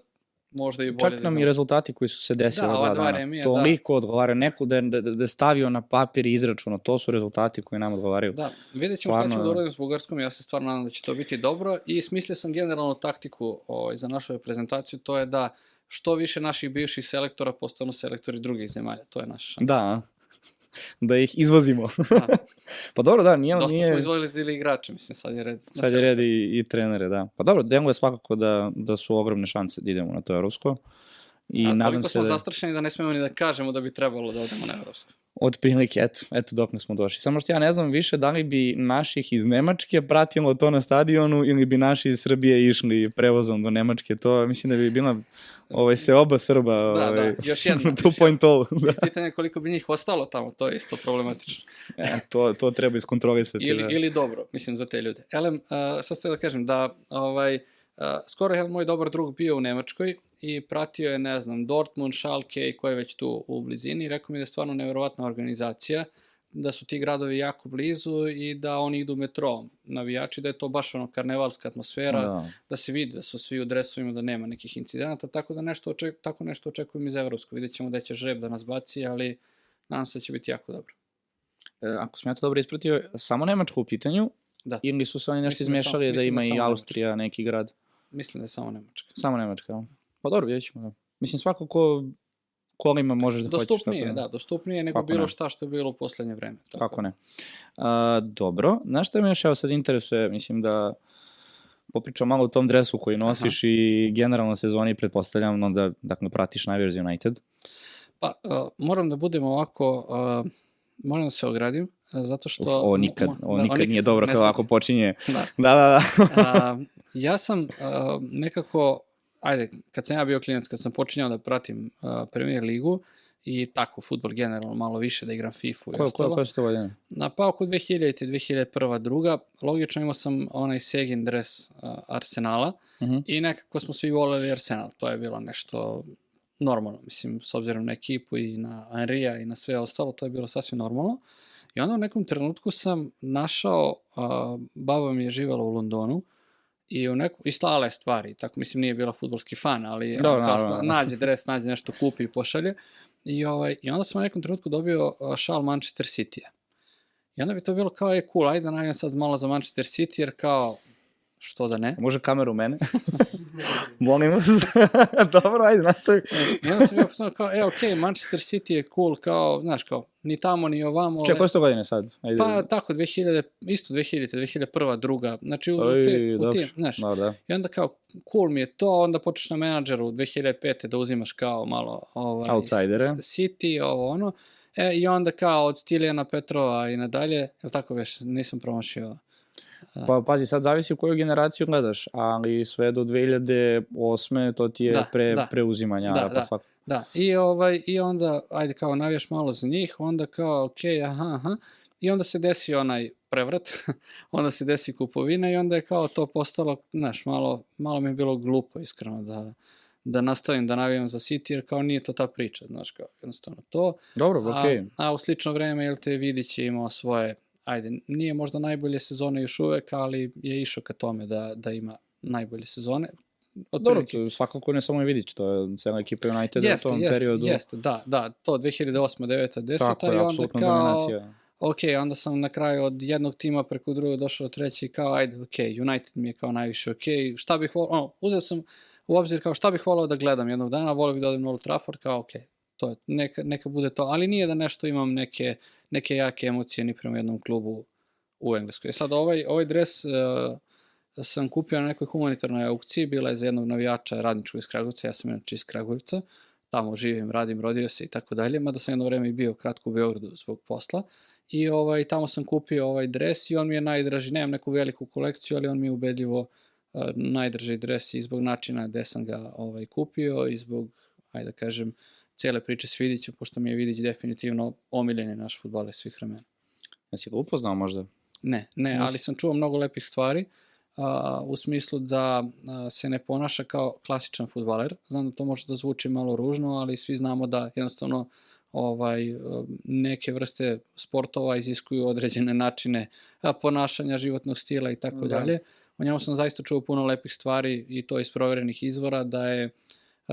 možda i bolje. Čak da nam i idemo. rezultati koji su se desili Da, dva dva dana. remija, Toliko odgovara neko da, da, da je stavio na papir i izračuno. To su rezultati koji nam odgovaraju. Da, vidjet ćemo Stvarno, šta ćemo da. da uradimo s Bugarskom, ja se stvarno nadam da će to biti dobro i smislio sam generalnu taktiku ovaj, za našu reprezentaciju, to je da što više naših bivših selektora postanu selektori drugih zemalja, to je naš šans. Da, da ih izvozimo. Da. pa dobro, da, nije... Dosta nije... smo izvojili igrače, mislim, sad je red. Sad je red i, i trenere, da. Pa dobro, deluje svakako da, da su ogromne šanse da idemo na to evropsko. I A nadam se smo da... zastrašeni da ne smemo ni da kažemo da bi trebalo da odemo na evropsko. Od prilike, eto, eto dok smo došli. Samo što ja ne znam više da li bi naših iz Nemačke pratilo to na stadionu ili bi naši iz Srbije išli prevozom do Nemačke. To mislim da bi bila ovaj, se oba Srba Da, ovaj, da, još jedna. tu point all. Da. Pitanje je koliko bi njih ostalo tamo, to je isto problematično. E, to, to treba iskontrolisati. Ili, da. ili dobro, mislim, za te ljude. Elem, uh, sad ste da kažem da ovaj, uh, skoro je moj dobar drug bio u Nemačkoj i pratio je, ne znam, Dortmund, Schalke i ko je već tu u blizini i rekao mi da je stvarno neverovatna organizacija, da su ti gradovi jako blizu i da oni idu metrom navijači, da je to baš ono karnevalska atmosfera, da. Da. da se vidi da su svi u dresovima, da nema nekih incidenata, tako da nešto oček, tako nešto očekujem iz Evropskog. Vidjet ćemo da će žreb da nas baci, ali nadam se da će biti jako dobro. E, ako sam ja to dobro ispratio, samo Nemačka u pitanju, Da. ili su se oni nešto Mislim da izmešali da, mislim da ima i samo Austrija, neki grad? Mislim da je samo Nemačka. Samo Nemačka, jel? Pa dobro, vidjet ćemo. Da. Mislim, svako ko kolima možeš da hoćeš. Dostupnije, tako da, dostupnije nego Kako bilo ne? šta što je bilo u poslednje vreme. Tako. Kako ne. A, dobro, znaš šta me još evo sad interesuje, mislim da popričam malo o tom dresu koji nosiš Aha. i generalno sezoni pretpostavljam no da dakle pratiš najverziju United. Pa, uh, moram da budem ovako, uh, moram da se ogradim, uh, zato što... Uf, ovo nikad, ovo da, nikad nije dobro kada ovako počinje. Da. Da, da, da. A, ja sam uh, nekako, ajde, kad sam ja bio klinac, kad sam počinjao da pratim uh, Premier ligu i tako, futbol generalno, malo više da igram FIFA i Ko, ko, ostalo. koje su to godine? Na pa oko 2000. i 2001. druga, logično imao sam onaj Segin dres uh, Arsenala Uh -huh. i nekako smo svi voleli Arsenal. To je bilo nešto normalno, mislim, s obzirom na ekipu i na Henrija i na sve ostalo, to je bilo sasvim normalno. I onda u nekom trenutku sam našao, uh, baba mi je živjela u Londonu, i u neku, i slala je stvari, tako mislim nije bila futbolski fan, ali Da, ono, kao nađe dres, nađe nešto, kupi i pošalje. I, ovaj, I onda sam u nekom trenutku dobio uh, šal Manchester City-a. I onda bi to bilo kao, je cool, ajde da navijem sad malo za Manchester City, jer kao, što da ne. Može kameru u mene? Molim vas. Dobro, ajde, nastavi. I onda sam bio fazonu kao, e, okej, Manchester City je cool, kao, znaš, kao, ni tamo, ni ovamo. Čekaj, koje su to godine sad? Ajde. Pa tako, 2000, isto 2000, 2001, druga, znači u, Oj, te, u tim, znaš, Da, da. i onda kao, cool mi je to, onda počneš na menadžeru 2005. da uzimaš kao malo ovaj, Outsidere. City, ovo ono, e, i onda kao od Stilijana Petrova i nadalje, je tako već, nisam promašio. Pa pazi, sad zavisi u koju generaciju gledaš, ali sve do 2008. to ti je Da, pre, da. preuzimanja. Da, pa da. svak- Da, i, ovaj, i onda, ajde kao navijaš malo za njih, onda kao, ok, aha, aha, i onda se desi onaj prevrat, onda se desi kupovina i onda je kao to postalo, znaš, malo, malo mi je bilo glupo, iskreno, da, da nastavim da navijam za City, jer kao nije to ta priča, znaš, kao jednostavno to. Dobro, okej. A, a u slično vreme, jel te, Vidić je imao svoje, ajde, nije možda najbolje sezone još uvek, ali je išao ka tome da, da ima najbolje sezone. Dobro, to svakako ne samo je Vidić, to je cijela ekipa Uniteda Jeste, u tom jeste, periodu. jeste, da, da, to 2008. 9. 10. Tako i je, onda apsolutno kao, dominacija. ok, onda sam na kraju od jednog tima preko drugog došao do treći i kao, ajde, ok, United mi je kao najviše ok, šta bih volao, ono, uzeo sam u obzir kao šta bih volao da gledam jednog dana, volio bih da odem na Old Trafford, kao ok, to je, neka, neka bude to, ali nije da nešto imam neke, neke jake emocije ni prema jednom klubu u Engleskoj. E Sad, ovaj, ovaj dres uh, sam kupio na nekoj humanitarnoj aukciji, bila je za jednog navijača radničkog iz Kragujevca, ja sam inače iz Kragujevca, tamo živim, radim, rodio se i tako dalje, mada sam jedno vreme i bio kratko u Beogradu zbog posla. I ovaj, tamo sam kupio ovaj dres i on mi je najdraži, nemam neku veliku kolekciju, ali on mi je ubedljivo uh, najdraži dres i zbog načina gde sam ga ovaj, kupio i zbog, ajde da kažem, cele priče s Vidićem, pošto mi je Vidić definitivno omiljeni naš futbaler svih vremena. Jesi ga upoznao možda? Ne, ne, ali sam čuo mnogo lepih stvari a, u smislu da a, se ne ponaša kao klasičan futbaler. Znam da to može da zvuči malo ružno, ali svi znamo da jednostavno ovaj neke vrste sportova iziskuju određene načine ponašanja, životnog stila i tako Da. dalje. O njemu sam zaista čuo puno lepih stvari i to iz proverenih izvora, da je a,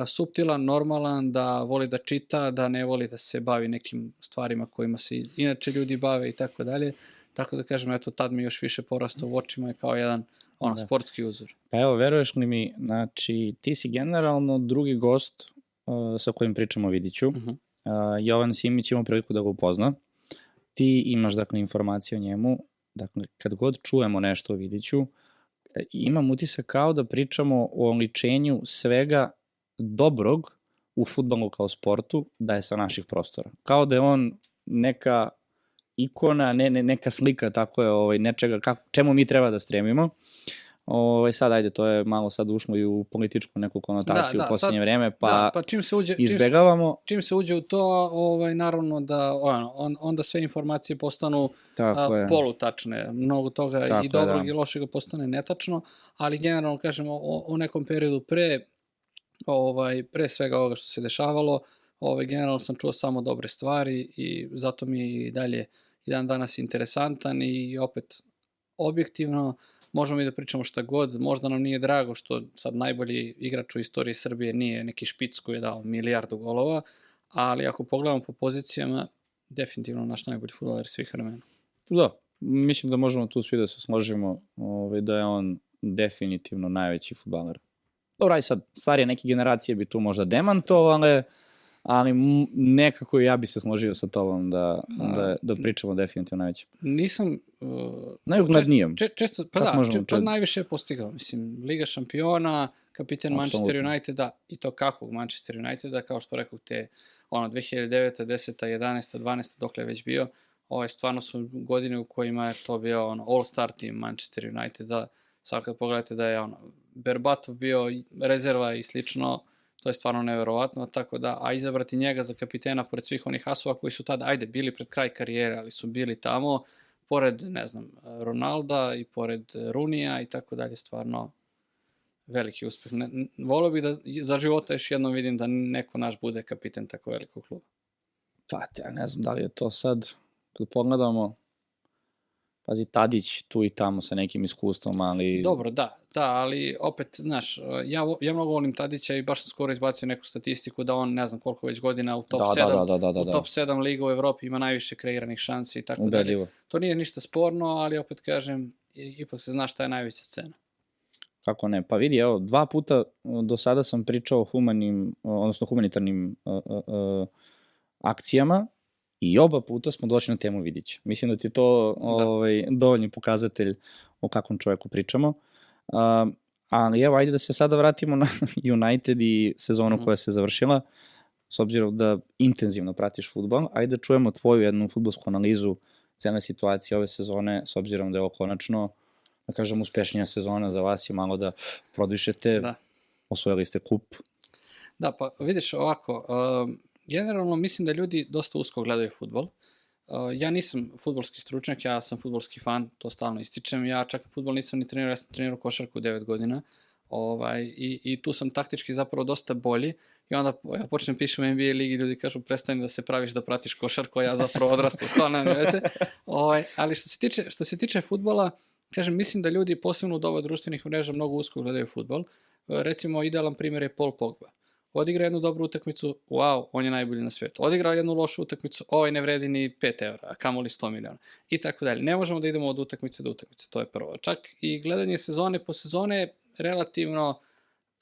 suptilan, normalan, da voli da čita, da ne voli da se bavi nekim stvarima kojima se inače ljudi bave i tako dalje. Tako da kažem, eto, tad mi još više porastao u očima i kao jedan ono, Da. sportski uzor. Pa evo, veruješ li mi, znači, ti si generalno drugi gost uh, sa kojim pričamo o Vidiću. Mhm. Uh, Jovan Simić ima priliku da ga upozna. Ti imaš, dakle, informacije o njemu. Dakle, kad god čujemo nešto o Vidiću, e, imam utisak kao da pričamo o oličenju svega dobrog u futbalu kao sportu, da je sa naših prostora. Kao da je on neka ikona, ne, ne, neka slika, tako je, ovaj, nečega, kako, čemu mi treba da stremimo. Ovaj, sad, ajde, to je malo sad ušlo i u političku neku konotaciju Da, da, u posljednje sad- vreme, pa, da, pa čim se uđe, čim se, izbegavamo. čim se uđe u to, ovaj, naravno da ono, on, onda sve informacije postanu Tako a, je. polutačne. Mnogo toga Tako i je, dobrog da. i lošega postane netačno, ali generalno kažemo o, o nekom periodu pre ovaj pre svega ovoga što se dešavalo, ovaj generalno sam čuo samo dobre stvari i zato mi je i dalje i dan danas interesantan i opet objektivno možemo mi da pričamo šta god, možda nam nije drago što sad najbolji igrač u istoriji Srbije nije neki špic koji je dao milijardu golova, ali ako pogledamo po pozicijama, definitivno naš najbolji futboler svih vremena. Da, mislim da možemo tu svi da se složimo ovaj, da je on definitivno najveći futbaler. Dobro, aj sad, starije neke generacije bi tu možda demantovale, ali nekako i ja bi se složio sa tobom da, da, da pričamo definitivno najveći. Nisam... Uh, Najuglednijem. če, često, pa Čak da, možemo če, pa najviše je postigao. Mislim, Liga šampiona, kapiten Manchester Apsolutno. Uniteda i to kakvog Manchester Uniteda, kao što rekao te ono 2009. 10. 11. 12. dokle je već bio, ovaj, stvarno su godine u kojima je to bio ono, all-star team Manchester Uniteda. Sad kad pogledate da je ono, Berbatov bio rezerva i slično, to je stvarno neverovatno, tako da, a izabrati njega za kapitena pored svih onih asova koji su tada, ajde, bili pred kraj karijere, ali su bili tamo, pored, ne znam, Ronalda i pored Runija i tako dalje, stvarno veliki uspeh. Ne, volio bih da za života još jednom vidim da neko naš bude kapiten tako velikog kluba. Pa, ja ne znam da li je to sad, kad pogledamo, pazi, Tadić tu i tamo sa nekim iskustvom, ali... Dobro, da, da, ali opet, znaš, ja, ja mnogo volim Tadića i baš sam skoro izbacio neku statistiku da on, ne znam koliko već godina u top da, 7, da, da, da, da, u da, top 7 liga u Evropi ima najviše kreiranih šansi i tako dalje. To nije ništa sporno, ali opet kažem, ipak se zna šta je najveća scena. kako ne. Pa vidi, evo, dva puta do sada sam pričao o humanim, odnosno humanitarnim uh, uh, uh, akcijama i oba puta smo došli na temu Vidića. Mislim da ti je to da. ovaj, dovoljni pokazatelj o kakvom čoveku pričamo. Uh, ali evo, ajde da se sada vratimo na United i sezonu mm. koja se završila, s obzirom da intenzivno pratiš futbol. Ajde da čujemo tvoju jednu futbolsku analizu cele situacije ove sezone, s obzirom da je ovo konačno da kažem, uspešnija sezona za vas i malo da prodišete. Da. Osvojili ste kup. Da, pa vidiš ovako, uh, generalno mislim da ljudi dosta usko gledaju futbol. Uh, ja nisam futbolski stručnjak, ja sam futbolski fan, to stalno ističem. Ja čak futbol nisam ni trenirao, ja sam trenirao košarku 9 godina. Ovaj, i, I tu sam taktički zapravo dosta bolji. I onda ja počnem pišem NBA ligi, ljudi kažu prestani da se praviš da pratiš košarku, a ja zapravo odrastu, stvarno ne veze. Ovaj, ali što se tiče, što se tiče futbola, uh, Kažem, mislim da ljudi posebno u doba društvenih mreža mnogo usko gledaju futbol. E, recimo, idealan primjer je Paul Pogba. Odigra jednu dobru utakmicu, wow, on je najbolji na svijetu. Odigra jednu lošu utakmicu, ovaj ne vredi ni 5 evra, a kamoli 100 miliona. I tako dalje. Ne možemo da idemo od utakmice do utakmice, to je prvo. Čak i gledanje sezone po sezone je relativno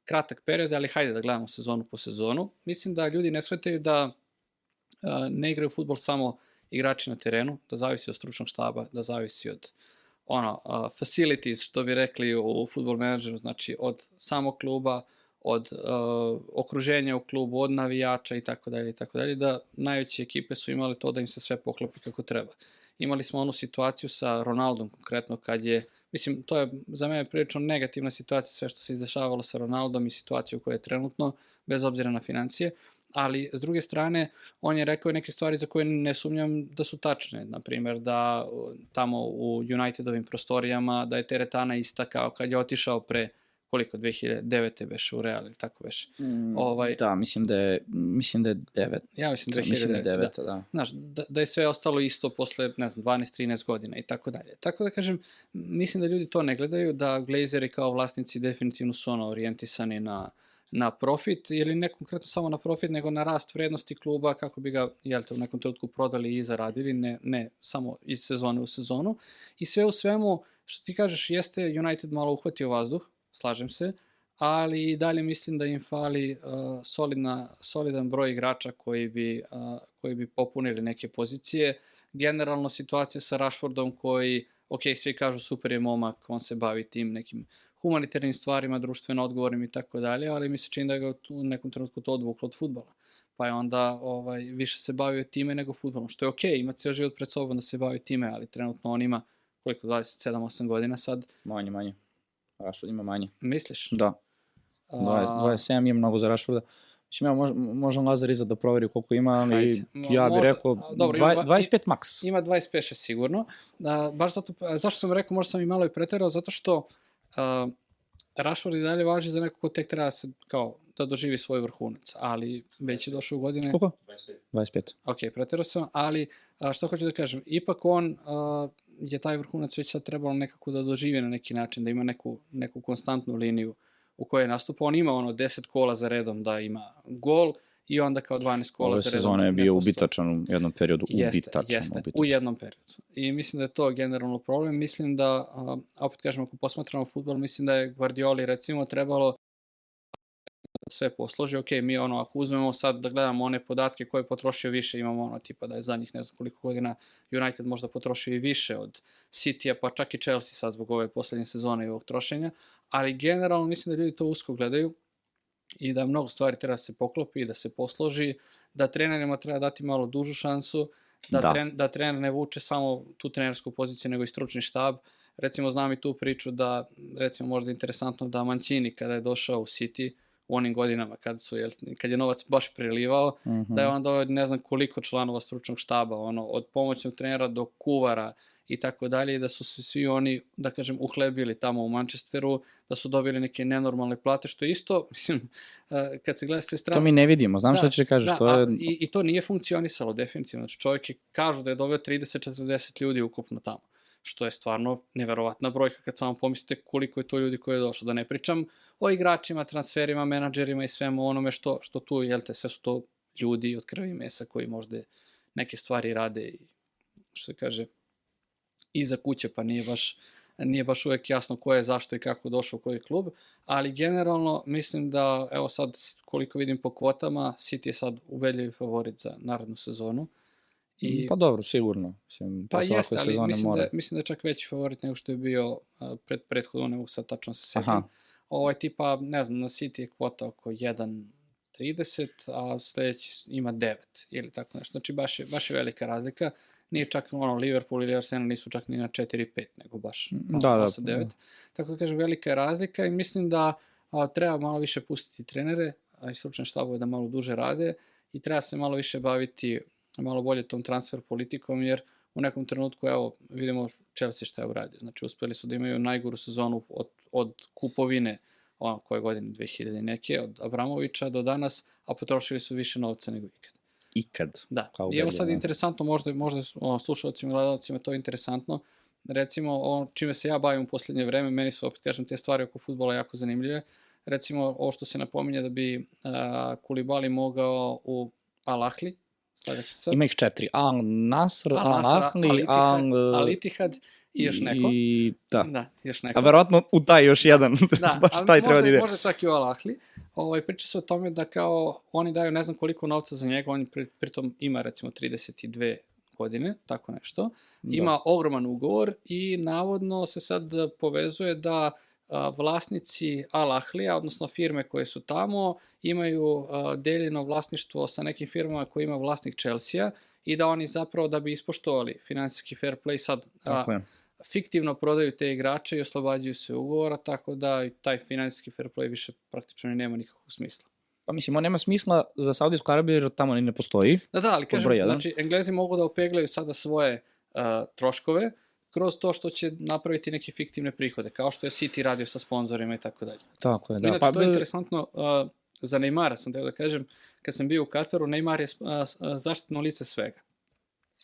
kratak period, ali hajde da gledamo sezonu po sezonu. Mislim da ljudi ne shvataju da uh, ne igraju futbol samo igrači na terenu, da zavisi od stručnog štaba, da zavisi od uh, ono, uh, facilities, što bi rekli u football manageru, znači od samog kluba, od uh, okruženja u klubu, od navijača i tako dalje i tako dalje, da najveće ekipe su imale to da im se sve poklopi kako treba. Imali smo onu situaciju sa Ronaldom konkretno kad je, mislim, to je za mene prilično negativna situacija sve što se izdešavalo sa Ronaldom i situaciju koja je trenutno, bez obzira na financije, ali s druge strane on je rekao neke stvari za koje ne sumnjam da su tačne, na primjer da tamo u Unitedovim prostorijama da je teretana ista kao kad je otišao pre koliko 2009. veš u Real ili tako veš. Mm, ovaj da, mislim da je mislim da je 9. Ja mislim 2009. Mislim da, je 9, da. da. Znaš, da, da je sve ostalo isto posle, ne znam, 12 13 godina i tako dalje. Tako da kažem, mislim da ljudi to ne gledaju, da Glazeri kao vlasnici definitivno su ono orijentisani na na profit ili ne konkretno samo na profit, nego na rast vrednosti kluba kako bi ga jel te, u nekom trenutku prodali i zaradili, ne, ne samo iz sezone u sezonu. I sve u svemu, što ti kažeš, jeste United malo uhvatio vazduh, slažem se, ali i dalje mislim da im fali uh, solidna, solidan broj igrača koji bi, uh, koji bi popunili neke pozicije. Generalno situacija sa Rashfordom koji, ok, svi kažu super je momak, on se bavi tim nekim humanitarnim stvarima, društveno odgovornim i tako dalje, ali mi se čini da ga u nekom trenutku to odvuklo od futbola. Pa je onda ovaj, više se bavio time nego futbolom, što je okay, ima cijel život pred sobom da se bavi time, ali trenutno on ima koliko, 27-8 godina sad. Manje, manje. Rashford ima manje. Misliš? Da. 20, 27 je mnogo za Rashforda. Mislim, ja mož, možem Lazar iza da proveri koliko ima, ali Hajde. ja bih rekao dobro, 20, 25 maks. Ima 25 sigurno. Da, baš zato, zašto sam rekao, možda sam i malo i preterao, zato što uh, Rashford i dalje važi za neko ko tek treba se, kao, da doživi svoj vrhunac, ali već je došao u godine... Koliko? 25. 25. Ok, pretjerao sam, ali a, što hoću da kažem, ipak on a, je taj vrhunac već sad trebalo nekako da doživi na neki način, da ima neku, neku konstantnu liniju u kojoj je nastupao. On ima ono 10 kola za redom da ima gol, i onda kao 12 kola Ove sezone je bio ubitačan u jednom periodu, jeste, ubitačan, jeste, ubitačan. u jednom periodu. I mislim da je to generalno problem. Mislim da, a, opet kažem, ako posmatramo futbol, mislim da je Guardioli recimo trebalo da sve posloži. Ok, mi ono, ako uzmemo sad da gledamo one podatke koje je potrošio više, imamo ono tipa da je zadnjih ne znam koliko godina United možda potrošio i više od City-a, pa čak i Chelsea sad zbog ove poslednje sezone i ovog trošenja, ali generalno mislim da ljudi to usko gledaju i da mnogo stvari treba da se poklopi, da se posloži, da trenerima treba dati malo dužu šansu, da, da. Tren, da trener ne vuče samo tu trenersku poziciju, nego i stručni štab. Recimo, znam i tu priču da, recimo, možda interesantno da Mancini, kada je došao u City, u onim godinama kad su jel, kad je novac baš prilivao mm -hmm. da je onda ne znam koliko članova stručnog štaba ono od pomoćnog trenera do kuvara i tako dalje i da su se svi oni, da kažem, uhlebili tamo u Manchesteru, da su dobili neke nenormalne plate, što isto, mislim, kad se gleda s te strane... To mi ne vidimo, znam da, što će kažeš, da, to je... i, I to nije funkcionisalo, definitivno. Znači, čovjek je, kažu da je doveo 30-40 ljudi ukupno tamo što je stvarno neverovatna brojka kad samo pomislite koliko je to ljudi koji je došlo. Da ne pričam o igračima, transferima, menadžerima i svemu onome što, što tu, jel te, sve su to ljudi od krvi mesa koji možda neke stvari rade i, što se kaže, iza kuće, pa nije baš nije baš uvek jasno ko je zašto i kako došao u koji klub, ali generalno mislim da, evo sad koliko vidim po kvotama, City je sad ubedljivi favorit za narodnu sezonu. I, pa dobro, sigurno. Mislim, pa jeste, ali mislim mora. da, mislim da je čak veći favorit nego što je bio pred prethodno, ne mogu sad tačno se setim. Aha. Ovaj tipa, ne znam, na City je kvota oko 1.30, a sledeći ima 9 ili tako nešto. Znači baš je, baš je velika razlika. Nije čak ono, Liverpool ili Arsenal nisu čak ni na 4-5, nego baš Da, da, 8-9. da. Tako da kažem, velika je razlika i mislim da a, treba malo više pustiti trenere, a i stručne štabove da malo duže rade i treba se malo više baviti malo bolje tom transfer politikom, jer u nekom trenutku, evo, vidimo Chelsea šta je uradio. Znači, uspeli su da imaju najgoru sezonu od, od kupovine, ono, koje godine, 2000 i neke, od Abramovića do danas, a potrošili su više novca nego ikad. Ikad. Da, Kao i evo sad ubedljivo. interesantno, možda, možda ono, slušalcima i gledalcima je to interesantno, recimo, ono čime se ja bavim u poslednje vreme, meni su, opet kažem, te stvari oko futbola jako zanimljive, recimo, ovo što se napominje da bi uh, Kulibali mogao u Al Ahli, slagaću se, Ima ih četiri. Al Nasr, Al, Ahli, Al, Al... Al Ittihad i još neko. I, da. Da, još neko. A verovatno u taj još jedan. Da, Baš ali taj treba možda, da ide. možda čak i u Al-Ahli. Ovaj, priča se o tome da kao oni daju ne znam koliko novca za njega, on pri, pritom ima recimo 32 godine, tako nešto. Da. Ima ogroman ugovor i navodno se sad povezuje da a, vlasnici Al-Ahlija, odnosno firme koje su tamo, imaju a, deljeno vlasništvo sa nekim firmama koje ima vlasnik Chelsea i da oni zapravo da bi ispoštovali finansijski fair play sad a, je. fiktivno prodaju te igrače i oslobađaju se ugovora, tako da taj finansijski fair play više praktično i nema nikakvog smisla. Pa mislim, on nema smisla za Saudijsku Arabiju jer tamo ni ne postoji. Da, da, ali kažem, znači, Englezi mogu da opeglaju sada svoje uh, troškove kroz to što će napraviti neke fiktivne prihode, kao što je City radio sa sponzorima i tako dalje. Tako je, da. Inače, pa, to je interesantno, uh, za Neymara sam teo da kažem, kad sam bio u Kataru, Neymar je uh, zaštitno lice svega.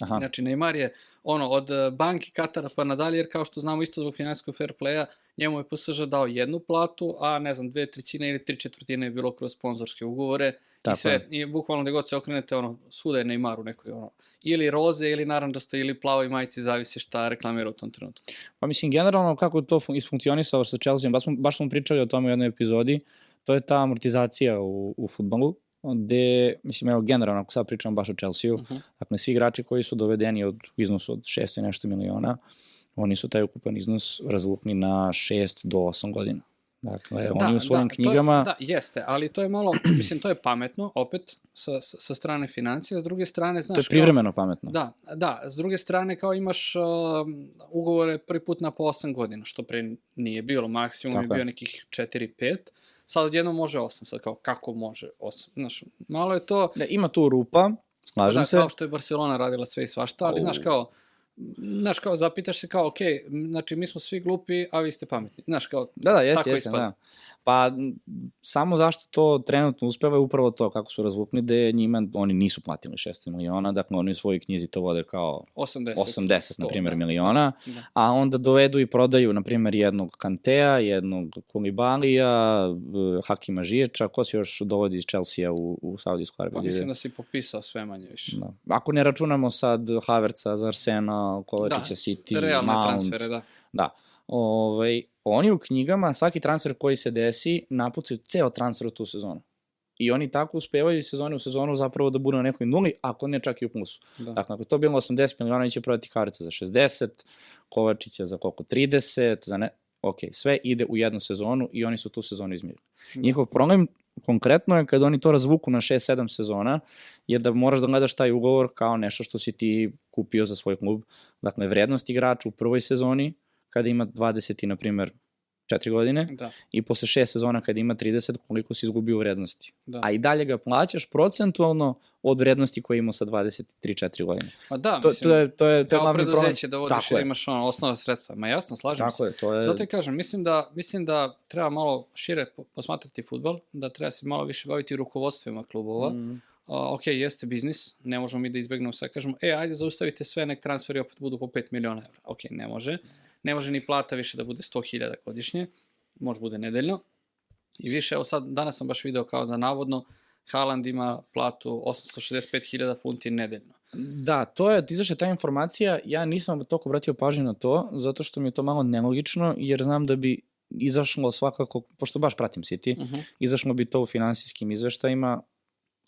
Aha, Znači, Neymar je ono, od banki Katara pa nadalje, jer kao što znamo isto zbog finansijskog fair playa, njemu je PSG dao jednu platu, a ne znam, dve trećine ili tri četvrtine je bilo kroz sponzorske ugovore Tako i sve, i bukvalno gde god se okrenete, ono, svuda je Neymar u nekoj, ono, ili roze, ili naranđasto, ili plavoj majici, zavisi šta reklamira u tom trenutku. pa mislim, generalno kako to fun- isfunkcionisalo sa Chelsea, baš smo, baš smo pričali o tome u jednoj epizodi, to je ta amortizacija u, u futbolu, gde, mislim, evo, generalno, ako sad pričamo baš o Chelsea-u, Uh -huh. dakle, svi igrači koji su dovedeni od iznosu od 600 i nešto miliona, oni su taj ukupan iznos razvukni na 6 do 8 godina. Dakle, oni u svojim to je- knjigama... da, jeste, ali to je malo, mislim, to je pametno, opet, sa, sa, strane financija, s druge strane, znaš... to je kao- privremeno pametno. Da, da, s druge strane kao imaš uh, ugovore prvi put na po 8 godina, što pre nije bilo, maksimum Tako je bio nekih 4-5, sad odjedno može 8, sad kao kako može 8, znaš, malo je to, Da, ima tu rupa, slažem da, se. kao što je Barcelona radila sve i svašta, ali Au. znaš kao, znaš kao, zapitaš se kao, ok, znači mi smo svi glupi, a vi ste pametni, znaš kao, Da, da, jeste, Tako jeste, ispada. da. Pa, samo zašto to trenutno uspeva je upravo to, kako su razvukli, da njima, oni nisu platili 600 miliona, dakle oni u svojoj knjizi to vode kao 80, 80, na 100, primjer, da. miliona, Da. a onda dovedu i prodaju, na primjer, jednog Kantea, jednog Koulibalija, eh, Hakima Žiječa, ko se još dovodi iz Chelsea u, u Saudijsku Arabiju? Pa mislim da si popisao sve manje više. Da. Ako ne računamo sad Haverca za Arsenal, Kovačića Da, City, Realne Mount, transfere, da. Da. Ovaj, oni u knjigama, svaki transfer koji se desi, napucaju ceo transfer u tu sezonu. I oni tako uspevaju iz sezone u sezonu zapravo da budu na nekoj nuli, ako ne čak i u plusu. da. Dakle, ako je to bilo 80 miliona, oni će prodati Haverca za 60, Kovačića za koliko, 30, za ne... Ok, sve ide u jednu sezonu i oni su tu sezonu izmirili. Da. Njihov problem konkretno je kad oni to razvuku na 6-7 sezona, je da moraš da gledaš taj ugovor kao nešto što si ti kupio za svoj klub. Dakle, vrednost igrača u prvoj sezoni, kada ima 20 i, na primer, 4 godine, Da, i posle 6 sezona kada ima 30, koliko si izgubio vrednosti. da. A i dalje ga plaćaš procentualno od vrednosti koje ima sa 23-4 godine. Ma da, To, mislim, to je, to je, to je kao glavni problem. preduzeće da vodiš da imaš ono, osnovna sredstva. Ma jasno, slažem se. Tako je, to je... Zato i kažem, mislim da, mislim da treba malo šire po- posmatrati futbol, da treba se malo više baviti rukovodstvima klubova. Mm. Mm, ok, jeste biznis, ne možemo mi da izbegnemo sve. Kažemo, e, ajde zaustavite sve, nek transferi opet budu po 5 miliona evra. Ok, ne može. Ne može ni plata više da bude 100.000 godišnje, može bude nedeljno. I više, evo sad, danas sam baš video kao da navodno Haaland ima platu 865.000 funti nedeljno. Da, to je, izašla ta informacija, ja nisam toliko obratio pažnju na to, zato što mi je to malo nelogično, jer znam da bi izašlo svakako, pošto baš pratim City, Uh -huh. izašlo bi to u finansijskim izveštajima,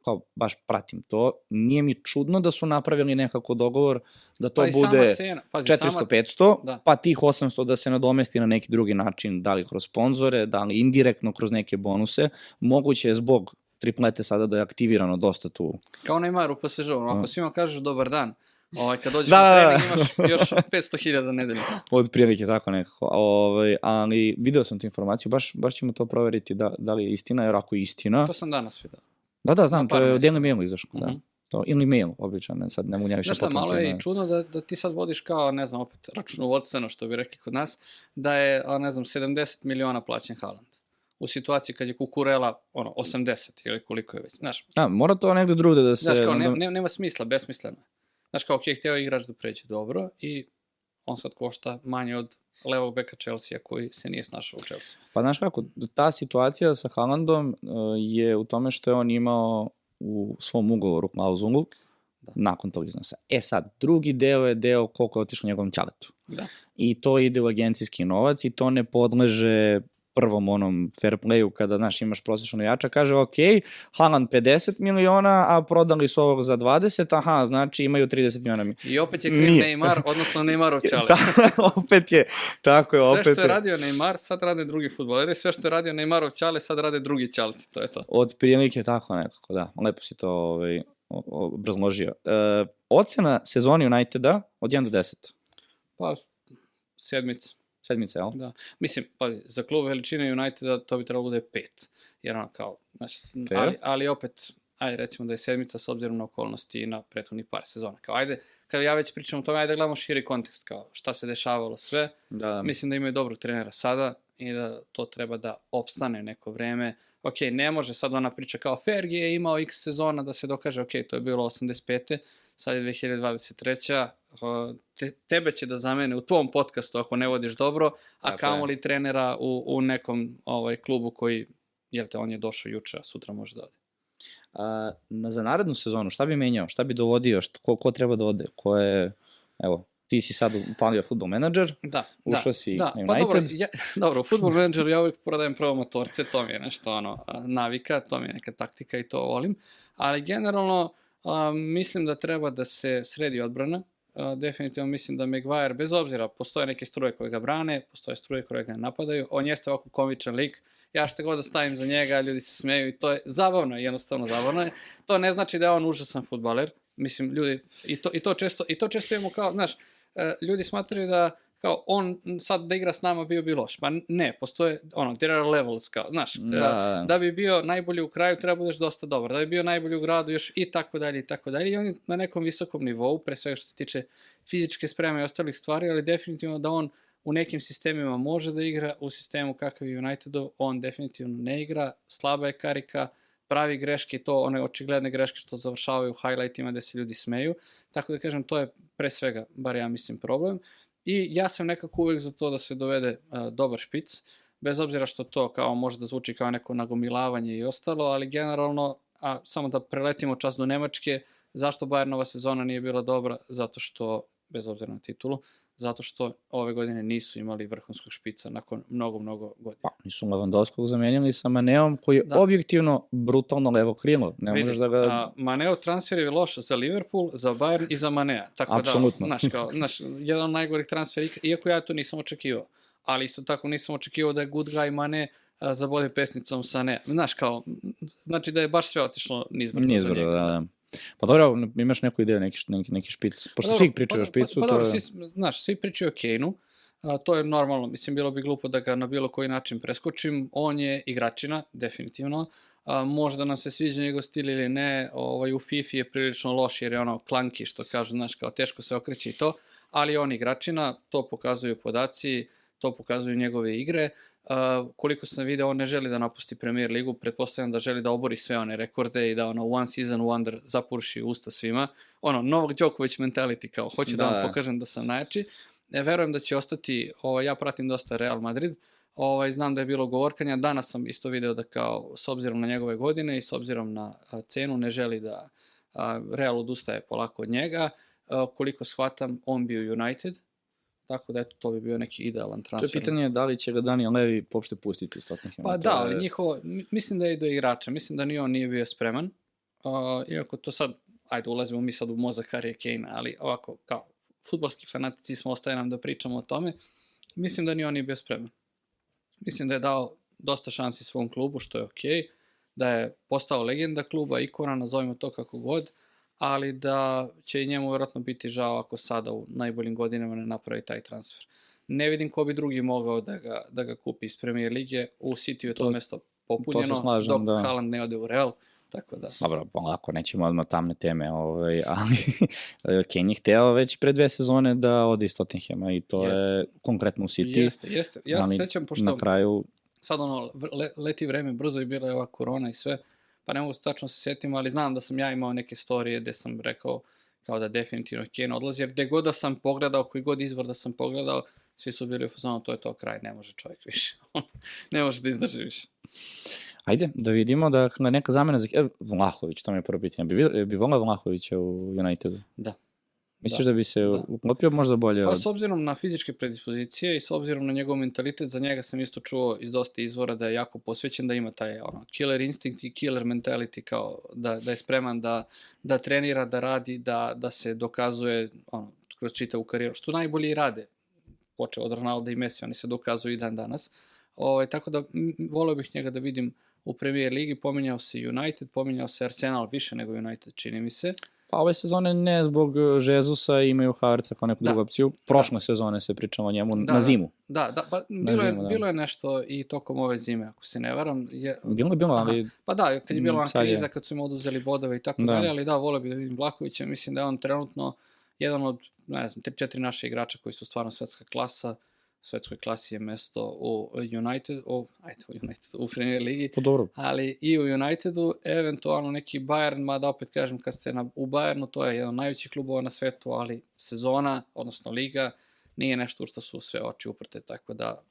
kao baš pratim to. Nije mi čudno da su napravili nekako dogovor da to Pa bude cena, pazi, sama 400-500, da. pa tih 800 da se nadomesti na neki drugi način, da li kroz sponzore, da li indirektno kroz neke bonuse. Moguće je zbog triplete sada da je aktivirano dosta tu. Kao Neymar u ono, ako Mm. svima kažeš dobar dan, ovaj, kad dođeš Da, na da, da. trening imaš još 500.000 nedelje. Od prilike tako nekako. Ovaj, ali video sam tu informaciju, baš, baš ćemo to proveriti da, da li je istina, jer ako je istina... To sam danas vidio. Da, da, znam, na to je u. Daily Mailu izašlo, da. Mhm. To, ili mail, običan, ne, sad ne mogu ja više Znaš šta, malo je i čudno da, da ti sad vodiš kao, ne znam, opet računovodstveno, što bi rekli kod nas, da je, a, ne znam, 70 miliona plaćen Haaland. U situaciji kad je Kukurela, ono, 80 ili koliko je već. Znaš, A, mora to negde drugde da se... znaš kao, ne, ne, nema smisla, besmisleno. Znaš kao, ok, hteo igrač da pređe dobro i on sad košta manje od levog beka Chelsea koji se nije snašao u Chelsea. Pa znaš kako, ta situacija sa Haalandom uh, je u tome što je on imao u svom ugovoru klauzulu Da. nakon tog iznosa. E sad, drugi deo je deo koliko je otišlo njegovom ćaletu. Da. I to ide u agencijski novac i to ne podleže prvom onom fair playu kada, znaš, imaš prosječno jača, kaže, ok, Haaland 50 miliona, a prodali su ovog za 20, aha, znači imaju 30 miliona. I opet je kriv Nije. Neymar, odnosno Neymarov ćale. Da, opet je, tako je, Sve opet što je radio Neymar, sad rade drugi futboleri, sve što je radio Neymarov ćale, sad rade drugi ćalci, to je to. Od prilike tako nekako, da. Lepo si to ovaj, obrazložio. E, ocena sezoni Uniteda od 1 do 10. Pa, sedmica. Sedmica, jel? Da. Mislim, pazi, za klub veličine Uniteda to bi trebalo bude pet. Jer ono kao, znači, Fair. ali, ali opet, ajde recimo da je sedmica s obzirom na okolnosti i na prethodnih par sezona. Kao, ajde, kada ja već pričam o tome, ajde da gledamo širi kontekst, kao šta se dešavalo sve. Da, da. Mislim da imaju dobrog trenera sada i da to treba da opstane neko vreme. Ok, ne može sad ona priča kao Fergie je imao x sezona da se dokaže, ok, to je bilo 85. Sad je 2023. Uh, Te, tebe će da zamene u tvom podcastu ako ne vodiš dobro, a Tako je. kamoli trenera u, u nekom ovaj, klubu koji, jel te, on je došao juče, a sutra može da ode. A, na, za narednu sezonu, šta bi menjao? Šta bi dovodio? Šta, ko, ko treba da ode? Ko je, evo, ti si sad upalio futbol menadžer, Da, Ušao da, si da. na Pa dobro, United. ja, dobro, u Football Manageru ja uvijek prodajem prvo motorce, to mi je nešto ono, navika, to mi je neka taktika i to volim, ali generalno a, mislim da treba da se sredi odbrana, a, definitivno mislim da Maguire, bez obzira, postoje neke struje koje ga brane, postoje struje koje ga napadaju, on jeste ovako komičan lik, ja što god da stavim za njega, ljudi se smeju i to je zabavno, jednostavno zabavno je. To ne znači da je on užasan futbaler, mislim, ljudi, i to, i to, često, i to često imamo kao, znaš, e, ljudi smatraju da kao on sad da igra s nama bio bi loš. Pa ne, postoje, ono, there are levels, kao, znaš, Da, e, da. da bi bio najbolji u kraju treba budeš dosta dobar, da bi bio najbolji u gradu još i tako dalje i tako dalje. I on je na nekom visokom nivou, pre svega što se tiče fizičke spreme i ostalih stvari, ali definitivno da on u nekim sistemima može da igra, u sistemu kakav je Unitedov, on definitivno ne igra, slaba je karika, pravi greške i to one očigledne greške što završavaju u highlightima gde se ljudi smeju. Tako da kažem, to je pre svega, bar ja mislim, problem. I ja sam nekako uvek za to da se dovede uh, dobar špic, bez obzira što to kao može da zvuči kao neko nagomilavanje i ostalo, ali generalno, a samo da preletimo čas do Nemačke, zašto Bayernova sezona nije bila dobra? Zato što, bez obzira na titulu, zato što ove godine nisu imali vrhunskog špica nakon mnogo, mnogo godina. Pa, nisu Lewandowskog zamenili sa Maneom, koji je Da. objektivno brutalno levo krilo. Ne Vidi, možeš da ga... A, Maneo transfer je loš za Liverpool, za Bayern i za Manea. Tako Apsolutno. da, znaš, kao, znaš, jedan od najgorih transfera, iako ja to nisam očekivao. Ali isto tako nisam očekivao da je good guy Mane zabode pesnicom sa ne. Znaš, kao, znači da je baš sve otišlo nizbrdo Nije za izbrdo, njega. da, da. Pa dobro, imaš neku ideju, neki, neki, neki špic. Pošto svi pričaju o špicu, pa, pa, to dobro, je... svi, znaš, svi pričaju o Kane-u, a, to je normalno, mislim, bilo bi glupo da ga na bilo koji način preskočim, on je igračina, definitivno, a, možda nam se sviđa njegov stil ili ne, ovaj, u FIFA je prilično loš jer je ono klanki, što kažu, znaš, kao teško se okreće i to, ali on igračina, to pokazuju podaci, to pokazuju njegove igre, Uh, koliko sam video, on ne želi da napusti Premier ligu, pretpostavljam da želi da obori sve one rekorde i da ono one season wonder zapurši usta svima. Ono, Novak Đoković mentality, kao, hoću da, Da, vam pokažem da sam najjači. E, verujem da će ostati, ovaj, ja pratim dosta Real Madrid, ovaj, znam da je bilo govorkanja, danas sam isto video da kao, s obzirom na njegove godine i s obzirom na a, cenu, ne želi da a, Real odustaje polako od njega. A, koliko shvatam, on bio United, tako da eto, to bi bio neki idealan To transfer. je pitanje da li će ga Daniel Levi popšte pustiti iz Tottenhama. Pa To da, ali njihovo, mi- mislim da je do igrača, mislim da ni on nije bio spreman. Uh, iako to sad, ajde, ulazimo mi sad u mozak Harry Kane, ali ovako, kao futbolski fanatici smo, ostaje nam da pričamo o tome, mislim da ni on nije bio spreman. Mislim da je dao dosta šansi svom klubu, što je okej, da je postao legenda kluba, ikona, nazovimo to kako god, ali da će i njemu vjerojatno biti žao ako sada u najboljim godinama ne napravi taj transfer. Ne vidim ko bi drugi mogao da ga, da ga kupi iz Premier Lige. U City je to, To- mesto popunjeno, slažem, dok da. Haaland ne ode u Real. Tako da, Dobro, polako, nećemo odmah tamne teme, ovaj, ali Kane je hteo već pre dve sezone da ode iz Tottenhama i to Jeste. je konkretno u City. jeste, jeste. Ja se sećam, pošto Na kraju, sad ono, le, leti vreme, brzo je bila je ova korona i sve, pa ne mogu se tačno se setim, ali znam da sam ja imao neke storije gde sam rekao kao da definitivno Kane odlazi, jer gde god da sam pogledao, koji god izvor da sam pogledao, svi su bili u fazonu, to je to kraj, ne može čovjek više. ne može da izdrži više. ajde, da vidimo da da neka zamena za... E, Vlahović, to mi je prvo pitanje. Bi, bi volao Vlahovića u Unitedu? Da. Misliš Da. da, bi se Da. uklopio možda bolje Pa s obzirom na fizičke predispozicije i s obzirom na njegov mentalitet, za njega sam isto čuo iz dosta izvora da je jako posvećen, da ima taj ono, killer instinct i killer mentality, kao da, da je spreman da, da trenira, da radi, da, da se dokazuje ono, kroz čitavu karijeru, što najbolje i rade. Počeo od Ronalda i Messi, oni se dokazuju i dan danas. Ovaj, tako da voleo bih njega da vidim u Premier Ligi, pominjao se United, pominjao se Arsenal više nego United, čini mi se. Pa ove sezone ne zbog e, Žezusa imaju Havertza kao neku Da. drugu opciju. Prošle sezone se pričalo o njemu Da, na da. zimu. Da, da, pa bilo, je, da. bilo je nešto i tokom ove zime, ako se ne varam. Je, Bilo je bilo, Aha. ali Pa da, kad je bila Mm, ona kriza, kad su im oduzeli bodove i tako Da. dalje, ali da, volio bi da vidim Vlahovića, mislim da je on trenutno jedan od, ne znam, 3-4 naše igrača koji su stvarno svetska klasa, svetskoj klasi je mesto u United, u, ajde, u United, u Premier Ligi, po dobro. ali i u Unitedu, eventualno neki Bayern, mada opet kažem, kad ste na, u Bayernu, to je jedan od najvećih klubova na svetu, ali sezona, odnosno liga, nije nešto u što su sve oči uprte, tako da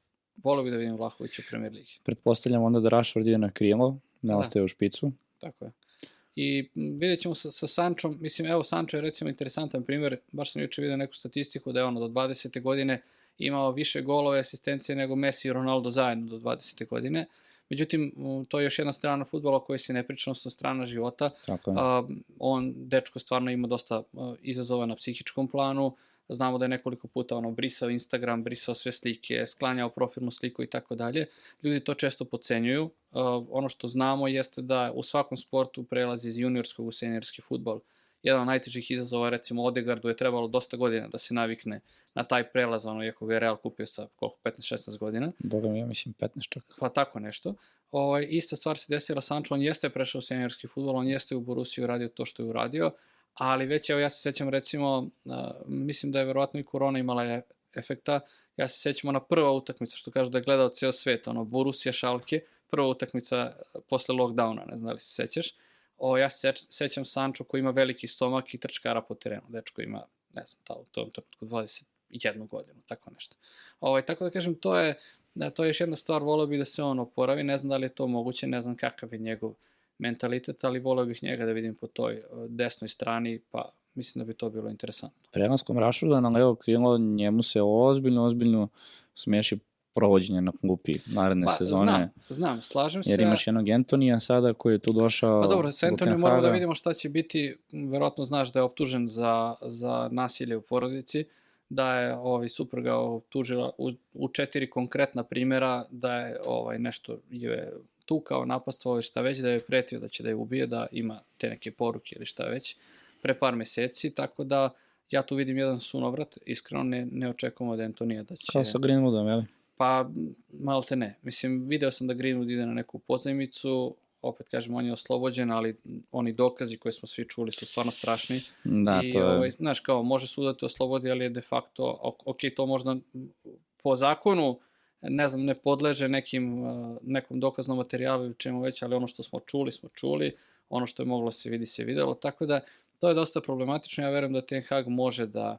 volio bi da vidim Vlahovića u Premier Ligi. Pretpostavljam onda da Rashford ide na krilo, ne Da. ostaje u špicu. Tako je. I vidjet ćemo sa, sa Sančom, mislim, evo Sančo je recimo interesantan primjer, baš sam juče vidio neku statistiku da je ono do 20. godine imao više golove asistencije nego Messi i Ronaldo zajedno do 20. godine. Međutim, to je još jedna strana futbola o kojoj se ne priča, odnosno strana života. Tako je. A, on, dečko, stvarno ima dosta a, izazova na psihičkom planu. Znamo da je nekoliko puta ono brisao Instagram, brisao sve slike, sklanjao profilnu sliku i tako dalje. Ljudi to često pocenjuju. Ono što znamo jeste da u svakom sportu prelazi iz juniorskog u seniorski futbol. Jedan od najtežih izazova, recimo Odegardu, je trebalo dosta godina da se navikne na taj prelaz, ono, iako ga je Real kupio sa koliko, 15-16 godina Boga mi, ja mislim 15 čak. pa tako nešto. Ovaj, ista stvar se desila Sancho, on jeste prešao u seniorski futbol, on jeste u Borusiju uradio to što je uradio, ali već evo ja se sećam recimo, a, mislim da je verovatno i korona imala je efekta, ja se sećam ona prva utakmica što kažu da je gledao ceo svet, ono Borussia Šalke, prva utakmica a, posle lockdowna, ne znam da li se sećaš. O, ja se seć- sećam Sancho koji ima veliki stomak i trčkara po terenu, dečko ima, ne znam, ta, u tom trenutku 21 godinu, tako nešto. Ovaj, tako da kažem, to je, da, to je još jedna stvar, volio bih da se on oporavi, ne znam da li je to moguće, ne znam kakav je njegov mentalitet, ali volio bih njega da vidim po toj desnoj strani, pa mislim da bi to bilo interesantno. Prelaskom Rashforda na levo krilo njemu se ozbiljno, ozbiljno smeši provođenje na klupi naredne Pa, sezone. znam, znam, slažem se. Jer imaš jednog Antonija sada koji je tu došao... Pa dobro, sa Antonijom moramo da vidimo šta će biti. Verovatno znaš da je optužen za, za nasilje u porodici, da je ovaj, supruga optužila u, u četiri konkretna primjera da je ovaj, nešto je tukao, napastvao i šta već, da je pretio da će da je ubije, da ima te neke poruke ili šta već, pre par meseci, tako da ja tu vidim jedan sunovrat, iskreno ne, ne očekujemo od Antonija da će... Kao sa Greenwoodom, jel? Pa, malo te ne. Mislim, video sam da Greenwood ide na neku pozajmicu, opet kažem, on je oslobođen, ali oni dokazi koje smo svi čuli su stvarno strašni. Da, I, to je... ovaj, znaš, kao, može sud da te oslobodi, ali je de facto, ok, to možda po zakonu, ne znam, ne podleže nekim, uh, nekom dokaznom materijalu ili čemu već, ali ono što smo čuli, smo čuli, ono što je moglo se vidi, se videlo, tako da to je dosta problematično, ja verujem da Ten Hag može da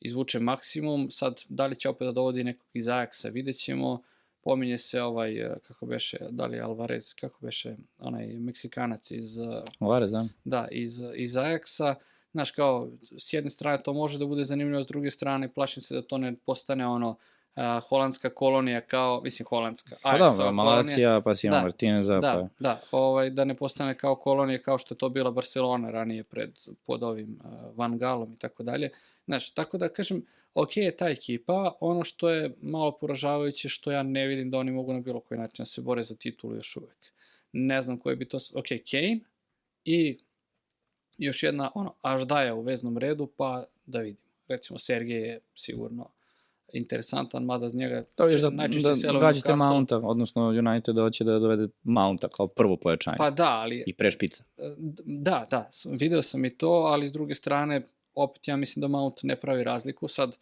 izvuče maksimum, sad da li će opet da dovodi nekog iz Ajaxa, vidjet ćemo, pominje se ovaj, e, kako beše, da li Alvarez, kako beše, onaj Meksikanac iz, e, Alvarez, da. da, iz, iz Ajaxa, znaš, kao, s jedne strane to može da bude zanimljivo, s druge strane plašim se da to ne postane ono, uh, holandska kolonija kao, mislim holandska, Pa da, Malacija, pa si ima Da, Martineza, Da, pa... da, ovaj, da ne postane kao kolonija kao što je to bila Barcelona ranije pred, pod ovim uh, Van Galom i tako dalje. Znaš, tako da kažem, ok je ta ekipa, ono što je malo poražavajuće što ja ne vidim da oni mogu na bilo koji način da se bore za titulu još uvek. Ne znam koji bi to... Ok, Kane i još jedna, ono, Aždaja u veznom redu, pa da vidimo. Recimo, Sergej je sigurno interesantan, mada z njega To je da, najčešće da gađate Newcastle. Mounta, odnosno United hoće da dovede Mounta kao prvo pojačanje. Pa da, ali I pre špica. Da, da, video sam i to, ali s druge strane, opet ja mislim da Mount ne pravi razliku. Sad,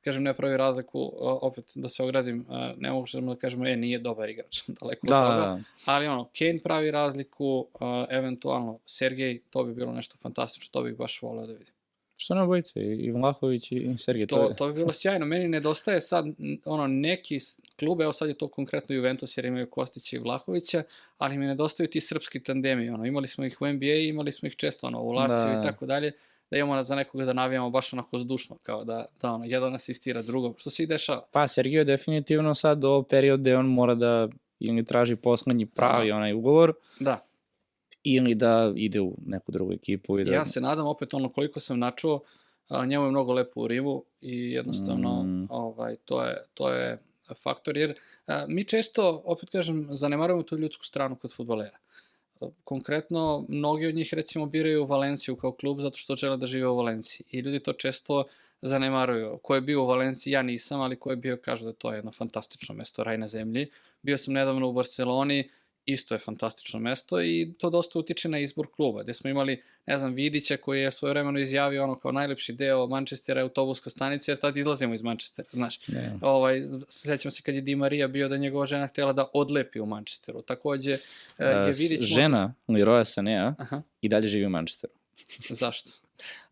kažem ne pravi razliku, opet da se ogradim, a, ne možemo da kažemo, e, nije dobar igrač, daleko Da, od toga. da, Ali ono, Kane pravi razliku, a, eventualno Sergej, to bi bilo nešto fantastično, to bih baš voleo da vidim. Što ne obojice? I Vlahović i Sergej. To, to bi bilo sjajno. Meni nedostaje sad ono neki klub, evo sad je to konkretno Juventus jer imaju Kostića i Vlahovića, ali mi nedostaju ti srpski tandemi. Ono, imali smo ih u NBA, imali smo ih često ono, u Laciju Da. i tako dalje, da imamo za nekoga da navijamo baš onako zdušno, kao da, da ono, jedan asistira drugom, što se i dešava. Pa Sergej je definitivno sad ovo period gde on mora da ili traži poslednji pravi onaj ugovor, Da, ili da ide u neku drugu ekipu i da... ja se nadam opet ono koliko sam načuo, a, njemu je mnogo lepo u Rimu i jednostavno Mm. ovaj, to, je, to je faktor, jer a, mi često, opet kažem, zanemarujemo tu ljudsku stranu kod futbolera. Konkretno, mnogi od njih recimo biraju Valenciju kao klub zato što žele da žive u Valenciji i ljudi to često zanemaruju. Ko je bio u Valenciji, ja nisam, ali ko je bio kažu da je to jedno fantastično mesto, raj na zemlji. Bio sam nedavno u Barceloni, isto je fantastično mesto i to dosta utiče na izbor kluba, gde smo imali, ne znam, Vidića koji je svoje vremeno izjavio ono kao najlepši deo Manchestera je autobuska stanica, jer tad izlazimo iz Manchestera, znaš. Ne. Ovaj, sećam se kad je Di Maria bio da njegova žena htjela da odlepi u Manchesteru. Takođe, e, je Vidić... možda- žena Leroya Sanea Aha, i dalje živi u Manchesteru. zašto?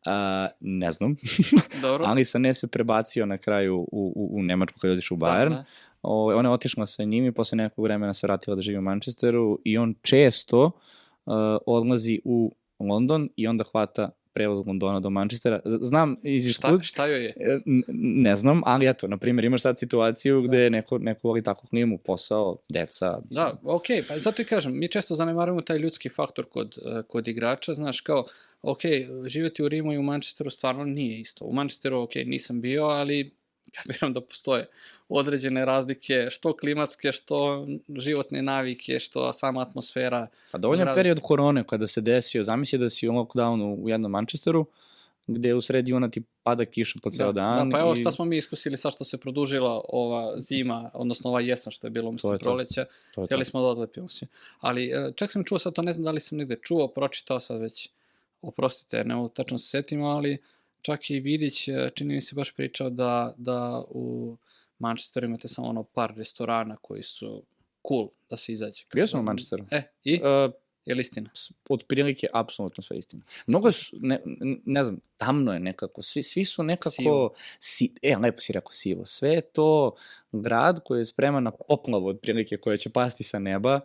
A, ne znam, Dobro. ali Sané se prebacio na kraju u, u, u Nemačku kada je otišao u Bayern. Da, da. Ovaj, ona je otišla sa njim i posle nekog vremena se vratila da živi u Manchesteru i on često uh, odlazi u London i onda hvata prevoz od Londona do Manchestera. Znam iz Šta, iskustva, šta joj je? E, n- ne znam, ali eto, na primjer, imaš sad situaciju gde neko, neko voli takvu klimu, posao, deca. mislim. Da, okej, okay, pa zato i kažem, mi često zanemarujemo taj ljudski faktor kod, eh, kod igrača, znaš, kao, ok, živjeti u Rimu i u Manchesteru stvarno nije isto. U Manchesteru, ok, nisam bio, ali kapiram da postoje određene razlike, što klimatske, što životne navike, što sama atmosfera. Pa dovoljno je Grad- period korone kada se desio, zamisli da si u lockdownu u jednom Manchesteru, gde u sred juna ti pada kiša po ceo da, dan. Da, pa evo šta smo mi iskusili sad što se produžila ova zima, odnosno ova jesen što je bilo To umesto proleća. to. Htjeli smo da odlepimo se. Ali e, čak sam čuo sad, to ne znam da li sam negde čuo, pročitao sad već, oprostite, ne mogu tačno se setim, ali čak i Vidić, e, čini mi se baš pričao da, da u Manchesteru imate samo ono par restorana koji su cool da se izađe. Bio sam u Manchesteru. E, i? Uh, Je li istina? s- otprilike apsolutno sve istina. Mnogo je, su, ne, ne- znam, tamno je nekako, svi, svi su nekako, Sivo. si, e, lepo si rekao sivo, sve je to grad koji je spreman na poplavu otprilike koja će pasti sa neba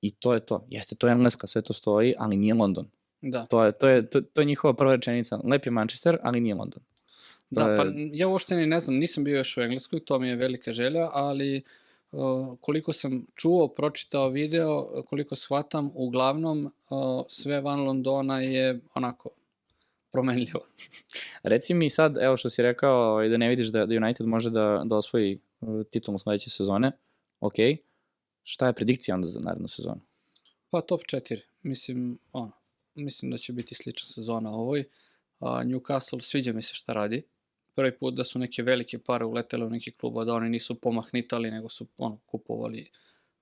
i to je to. Jeste, to je Engleska, sve to stoji, ali nije London. Da. To je, to je, to, to je njihova prva rečenica. Lep je Manchester, ali nije London. To Da, je- pa ja uopšte ni ne znam, nisam bio još u Engleskoj, to mi je velika želja, ali uh, koliko sam čuo, pročitao video, koliko shvatam, uglavnom uh, sve van Londona je onako promenljivo. Reci mi sad, evo što si rekao, ovaj, da ne vidiš da, da United može da, da osvoji uh, titulu sledeće sezone, ok, šta je predikcija onda za narednu sezonu? Pa top 4, mislim, ono, mislim da će biti slična sezona ovoj. A, Newcastle, sviđa mi se šta radi. Prvi put da su neke velike pare uletele u neki klub, a da oni nisu pomahnitali, nego su ono, kupovali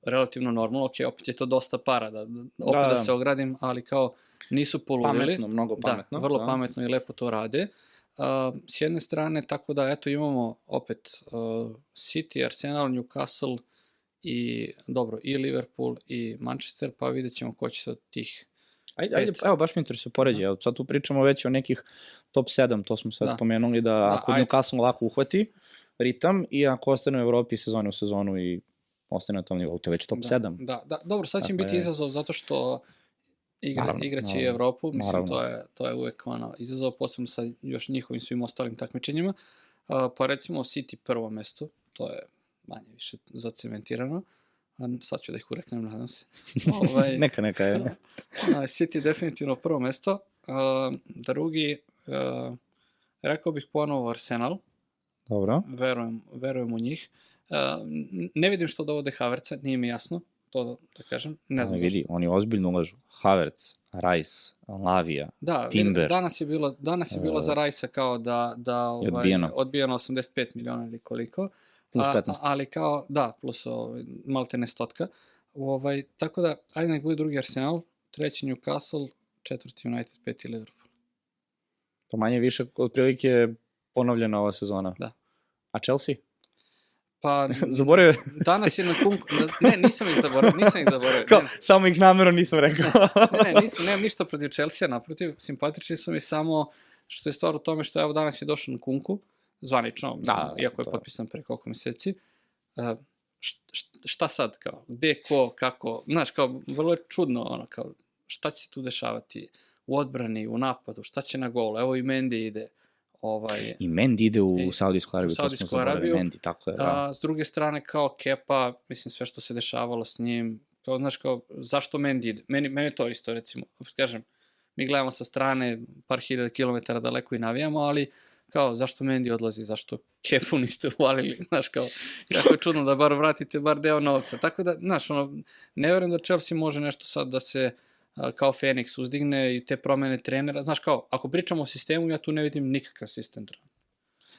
relativno normalno. Ok, opet je to dosta para, da, da, opet da, Da, da da. se ogradim, ali kao nisu poludili. Pametno, mnogo pametno. Da, vrlo pametno i lepo to rade. Uh, s jedne strane, tako da, eto, imamo opet uh, City, Arsenal, Newcastle i, dobro, i Liverpool i Manchester, pa vidjet ćemo ko će se od tih Ajde, ajde, Pet. evo, baš me interesuje poređe. Evo, sad tu pričamo već o nekih top 7, to smo sad Da. spomenuli, da, Da, ako. Newcastle ovako uhvati ritam i ako ostane u Evropi sezone u sezonu i ostane na tom nivou, to je već top da, 7. Da, da, dobro, sad će Dakle, biti izazov zato što igra, Naravno, igraće naravno, Evropu, mislim, naravno. to je, to je uvek ono, izazov, posebno sa još njihovim svim ostalim takmičenjima. A, pa recimo City prvo mesto, to je manje više zacementirano. A sad ću da ih ureknem, nadam se. ovaj, Neka, neka je. City definitivno prvo mesto. A, drugi, a, rekao bih ponovo Arsenal, Dobro. verujem, verujem u njih. N- ne vidim što dovode Havertza, nije mi jasno, to da, da kažem, ne znam vidi, oni ozbiljno ulažu. Havertz, Rice, Lavija, Da, Timber. Timber. danas je bilo, danas je bilo za Rajsa kao da, da ovaj, odbijeno. odbijeno 85 miliona ili koliko. Plus A- 15. A, ali kao, da, plus ovaj, malte ne stotka. Ovaj, tako da, ajde nek bude drugi Arsenal, treći Newcastle, četvrti United, peti Liverpool. To manje više otprilike ponovljena ova sezona. Da. A Chelsea? Pa, Zaboravio. danas je na kunku, ne, nisam ih zaboravio, nisam ih zaboravio. Kao, Ne, samo ih namjerno nisam rekao. ne, ne, nisam, nemam ništa protiv Chelsea, naprotiv, simpatični su mi samo što je stvar u tome što evo danas je došao na kunku, zvanično, mislim, Da, iako je to. potpisan pre koliko meseci. Uh, šta, sad, kao, gde, ko, kako, znaš, kao, vrlo je čudno, ono, kao, šta će se tu dešavati u odbrani, u napadu, šta će na gol, evo i Mendy ide, ovaj, I Mendy ide u I- Saudijsku Arabiju, u to smo zaboravili. Mendy, tako je. Da. A, s druge strane, kao Kepa, mislim, sve što se dešavalo s njim, kao, znaš, kao, zašto Mendy ide? Meni, meni to isto, recimo, kažem, mi gledamo sa strane par hiljada kilometara daleko i navijamo, ali kao, zašto Mendy odlazi, zašto Kepu niste uvalili, znaš, kao, jako je čudno da bar vratite bar deo novca. Tako da, znaš, ono, ne verujem da Chelsea može nešto sad da se a, kao Fenix uzdigne i te promene trenera. Znaš, kao, ako pričamo o sistemu, ja tu ne vidim nikakav sistem trenera.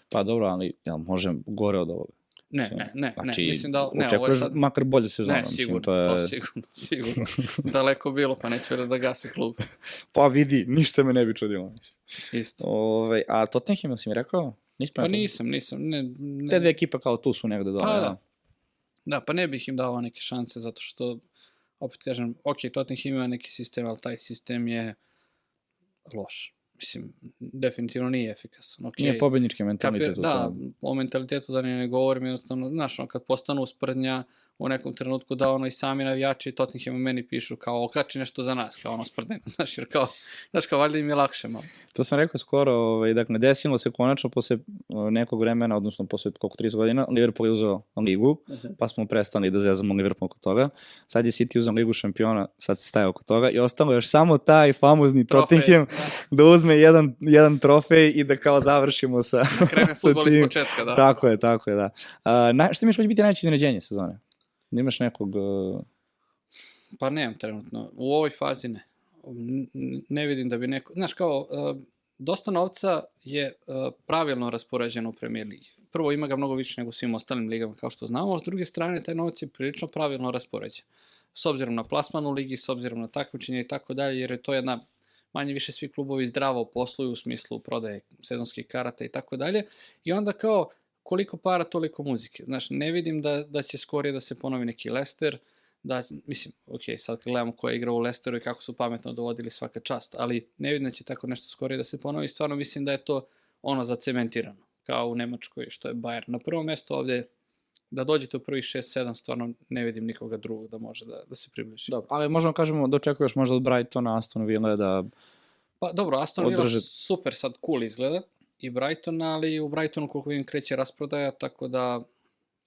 Pa dobro, ali jel, može gore od ovoga. Ne, Mislim, ne, ne, Znači, ne, mislim da, ne, ovo je sad, makar bolju sezonu. ne, mislim, sigurno, to je... to sigurno, sigurno, daleko bilo, pa neću da gasi klub, Pa vidi, ništa me ne bi čudilo. Mislim. isto. Ove, a Tottenham, si mi rekao? Nisi Pa nisam, nisam, ne, ne, Te dve ekipe kao tu su negde dole. Pa, da. da. Da, pa ne bih im dao neke šanse, zato što, opet kažem, ok, Tottenham ima neki sistem, ali taj sistem je loš. Mislim, definitivno nije efikasan. Okay. Nije pobednički Kapir, mentalitet u da, o mentalitetu da ni ne govorim, jednostavno, znaš, kad postanu usprednja, u nekom trenutku da ono i sami navijači Tottenham meni pišu kao okači nešto za nas, kao ono sprdeno, znaš, jer kao, znaš, kao valjda im je lakše malo. To sam rekao skoro, ovaj, dakle, desilo se konačno posle nekog vremena, odnosno posle koliko 30 godina, Liverpool je uzeo ligu, pa smo prestali da zezamo Liverpool oko toga. Sad je City uzeo ligu šampiona, sad se staje oko toga i ostalo još samo taj famozni Trofej, Tottenham da uzme jedan, jedan trofej i da kao završimo sa, Da krene sa futbol iz tim. početka, da. Tako je, tako je, da. A, na, šta mi će biti najveće iznenađenje sezone? Imaš nekog... Uh, Pa nemam trenutno. U ovoj fazi ne. Ne vidim da bi neko... Znaš, kao, uh, dosta novca je uh, pravilno raspoređeno u Premier Ligi. Prvo, ima ga mnogo više nego u svim ostalim ligama, kao što znamo, a s druge strane, taj novac je prilično pravilno raspoređen. S obzirom na plasman u ligi, s obzirom na takmičenje i tako dalje, jer je to jedna manje više svi klubovi zdravo posluju u smislu prodaje sezonskih karata i tako dalje. I onda kao, koliko para, toliko muzike. Znaš, ne vidim da, da će skorije da se ponovi neki Leicester, da, mislim, ok, sad kad gledamo ko je igrao u Leicesteru i kako su pametno dovodili svaka čast, ali ne vidim da će tako nešto skorije da se ponovi, stvarno mislim da je to ono zacementirano, kao u Nemačkoj što je Bayern. Na prvo mesto ovde, da dođete u prvih 6-7, stvarno ne vidim nikoga drugog da može da, da se približi. dobro, ali možemo kažemo da očekuješ možda od Brightona, Aston Villa da... Pa dobro, Aston Villa Održe- super sad cool izgleda i Brighton, ali u Brightonu koliko vidim kreće rasprodaja, tako da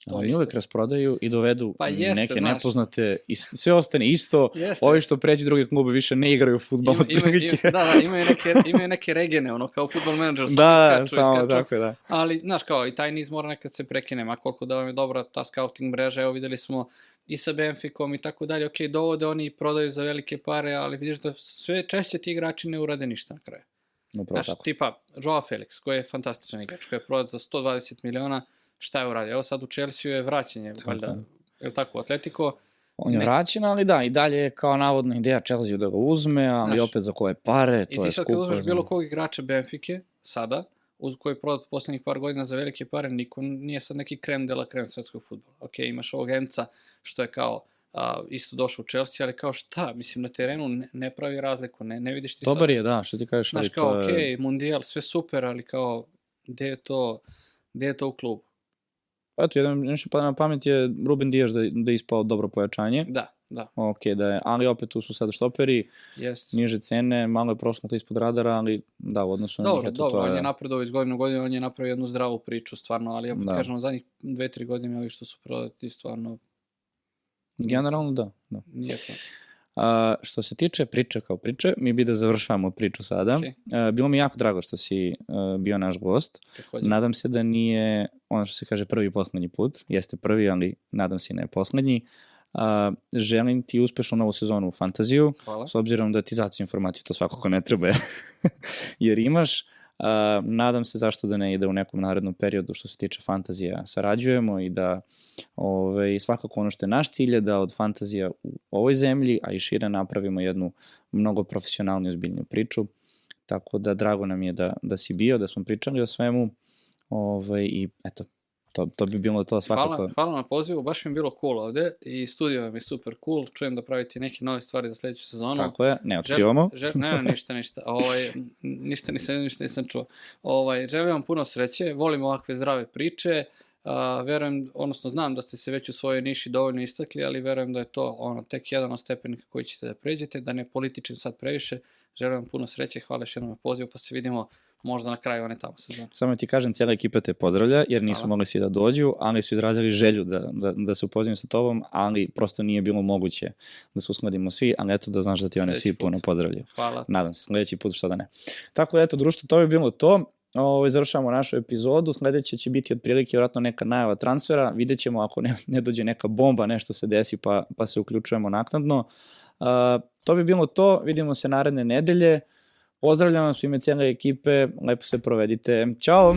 to Oni isto. uvek rasprodaju i dovedu Pa jeste, neke znaš. nepoznate i sve ostane isto. Jeste. Ovi što pređu druge klube više ne igraju futbol. Ima, ima, ima, da, da, imaju neke, imaju neke regene, ono, kao futbol menadžer, da, iskaču, samo iskaču. tako da. Ali, znaš, kao, i taj niz mora nekad se prekine, ma koliko da vam je dobra ta scouting mreža, evo videli smo i sa Benficom i tako dalje, ok, dovode oni i prodaju za velike pare, ali vidiš da sve češće ti igrači ne urade ništa na kraju. Upravo Znaš, tako. tipa, Joao Felix, koji je fantastičan igrač, koji je prodat za 120 miliona, šta je uradio? Evo sad u Chelsea je vraćanje, valjda, je. li tako, u Atletico, On je ne. vraćen, ali da, i dalje je kao navodna ideja Chelsea da ga uzme, ali Znaš, opet za koje pare, I to ti je sad skupo. kad uzmeš znam. bilo kog igrača Benfike, sada, uz koji je prodat poslednjih par godina za velike pare, niko nije sad neki krem de la krem svetskog futbola. Ok, imaš ovog Enca, što je kao a, isto došao u Chelsea, ali kao šta, mislim, na terenu ne, ne pravi razliku, ne, ne vidiš ti Dobar sad, je, da, što ti kažeš, znaš, kao, to ok, je... mundijal, sve super, ali kao, gde je to, gde je to u klubu? Eto, jedan nešto pa na pamet je Ruben Dijaš da, da je ispao dobro pojačanje. Da, da, Ok, da je, ali opet tu su sada štoperi, jest. niže cene, malo je prošlo to ispod radara, ali da, u odnosu na njih, Dobro, eto, dobro, to on je... je napredovao iz godine u godinu, on je napravio jednu zdravu priču, stvarno, ali opet Da. kažemo, zadnjih dve, tri godine ovi što su prodati, stvarno Generalno da, da. to. A, što se tiče priče kao priče, mi bi da završamo priču sada. Okej. A, bilo mi jako drago što si a, bio naš gost. Takođe. Nadam se da nije, ono što se kaže, prvi i poslednji put. Jeste prvi, ali nadam se i ne poslednji. A, želim ti uspešnu novu sezonu u fantaziju, Hvala. s obzirom da ti zaciju informaciju, to svakako ne treba, jer imaš. Nadam se zašto da ne ide u nekom narednom periodu što se tiče fantazija sarađujemo i da ove, svakako ono što je naš cilj je da od fantazija u ovoj zemlji, a i šire napravimo jednu mnogo profesionalniju, zbiljniju priču. Tako da drago nam je da, da si bio, da smo pričali o svemu ove, i eto, to, to bi bilo to svakako. Hvala, hvala na pozivu, baš mi je bilo cool ovde i studio vam je super cool, čujem da pravite neke nove stvari za sledeću sezonu. Tako je, ne otkrivamo. Žel, žel, ne, ne, ništa, ništa. Ovaj, ništa nisam, ništa nisam čuo. Ovaj, želim vam puno sreće, volim ovakve zdrave priče, Uh, verujem, odnosno znam da ste se već u svojoj niši dovoljno istakli, ali verujem da je to ono tek jedan od stepenika koji ćete da pređete, da ne političim sad previše. Želim vam puno sreće, hvala još jednom na pozivu, pa se vidimo možda na kraju one tamo sezone. Samo ti kažem, cijela ekipa te pozdravlja, jer nisu Hvala. mogli svi da dođu, ali su izrazili želju da, da, da se upoznaju sa tobom, ali prosto nije bilo moguće da se uskladimo svi, ali eto da znaš da ti Sledeći svi put. puno pozdravljaju. Hvala. Nadam se, sledeći put što da ne. Tako da, eto, društvo, to bi bilo to. Ovo, završavamo našu epizodu, sledeće će biti otprilike vjerojatno neka najava transfera, vidjet ćemo ako ne, ne dođe neka bomba, nešto se desi pa, pa se uključujemo naknadno. Uh, to bi bilo to, vidimo se naredne nedelje, pozdravljam vas u ime cijele ekipe, lepo se provedite, ćao!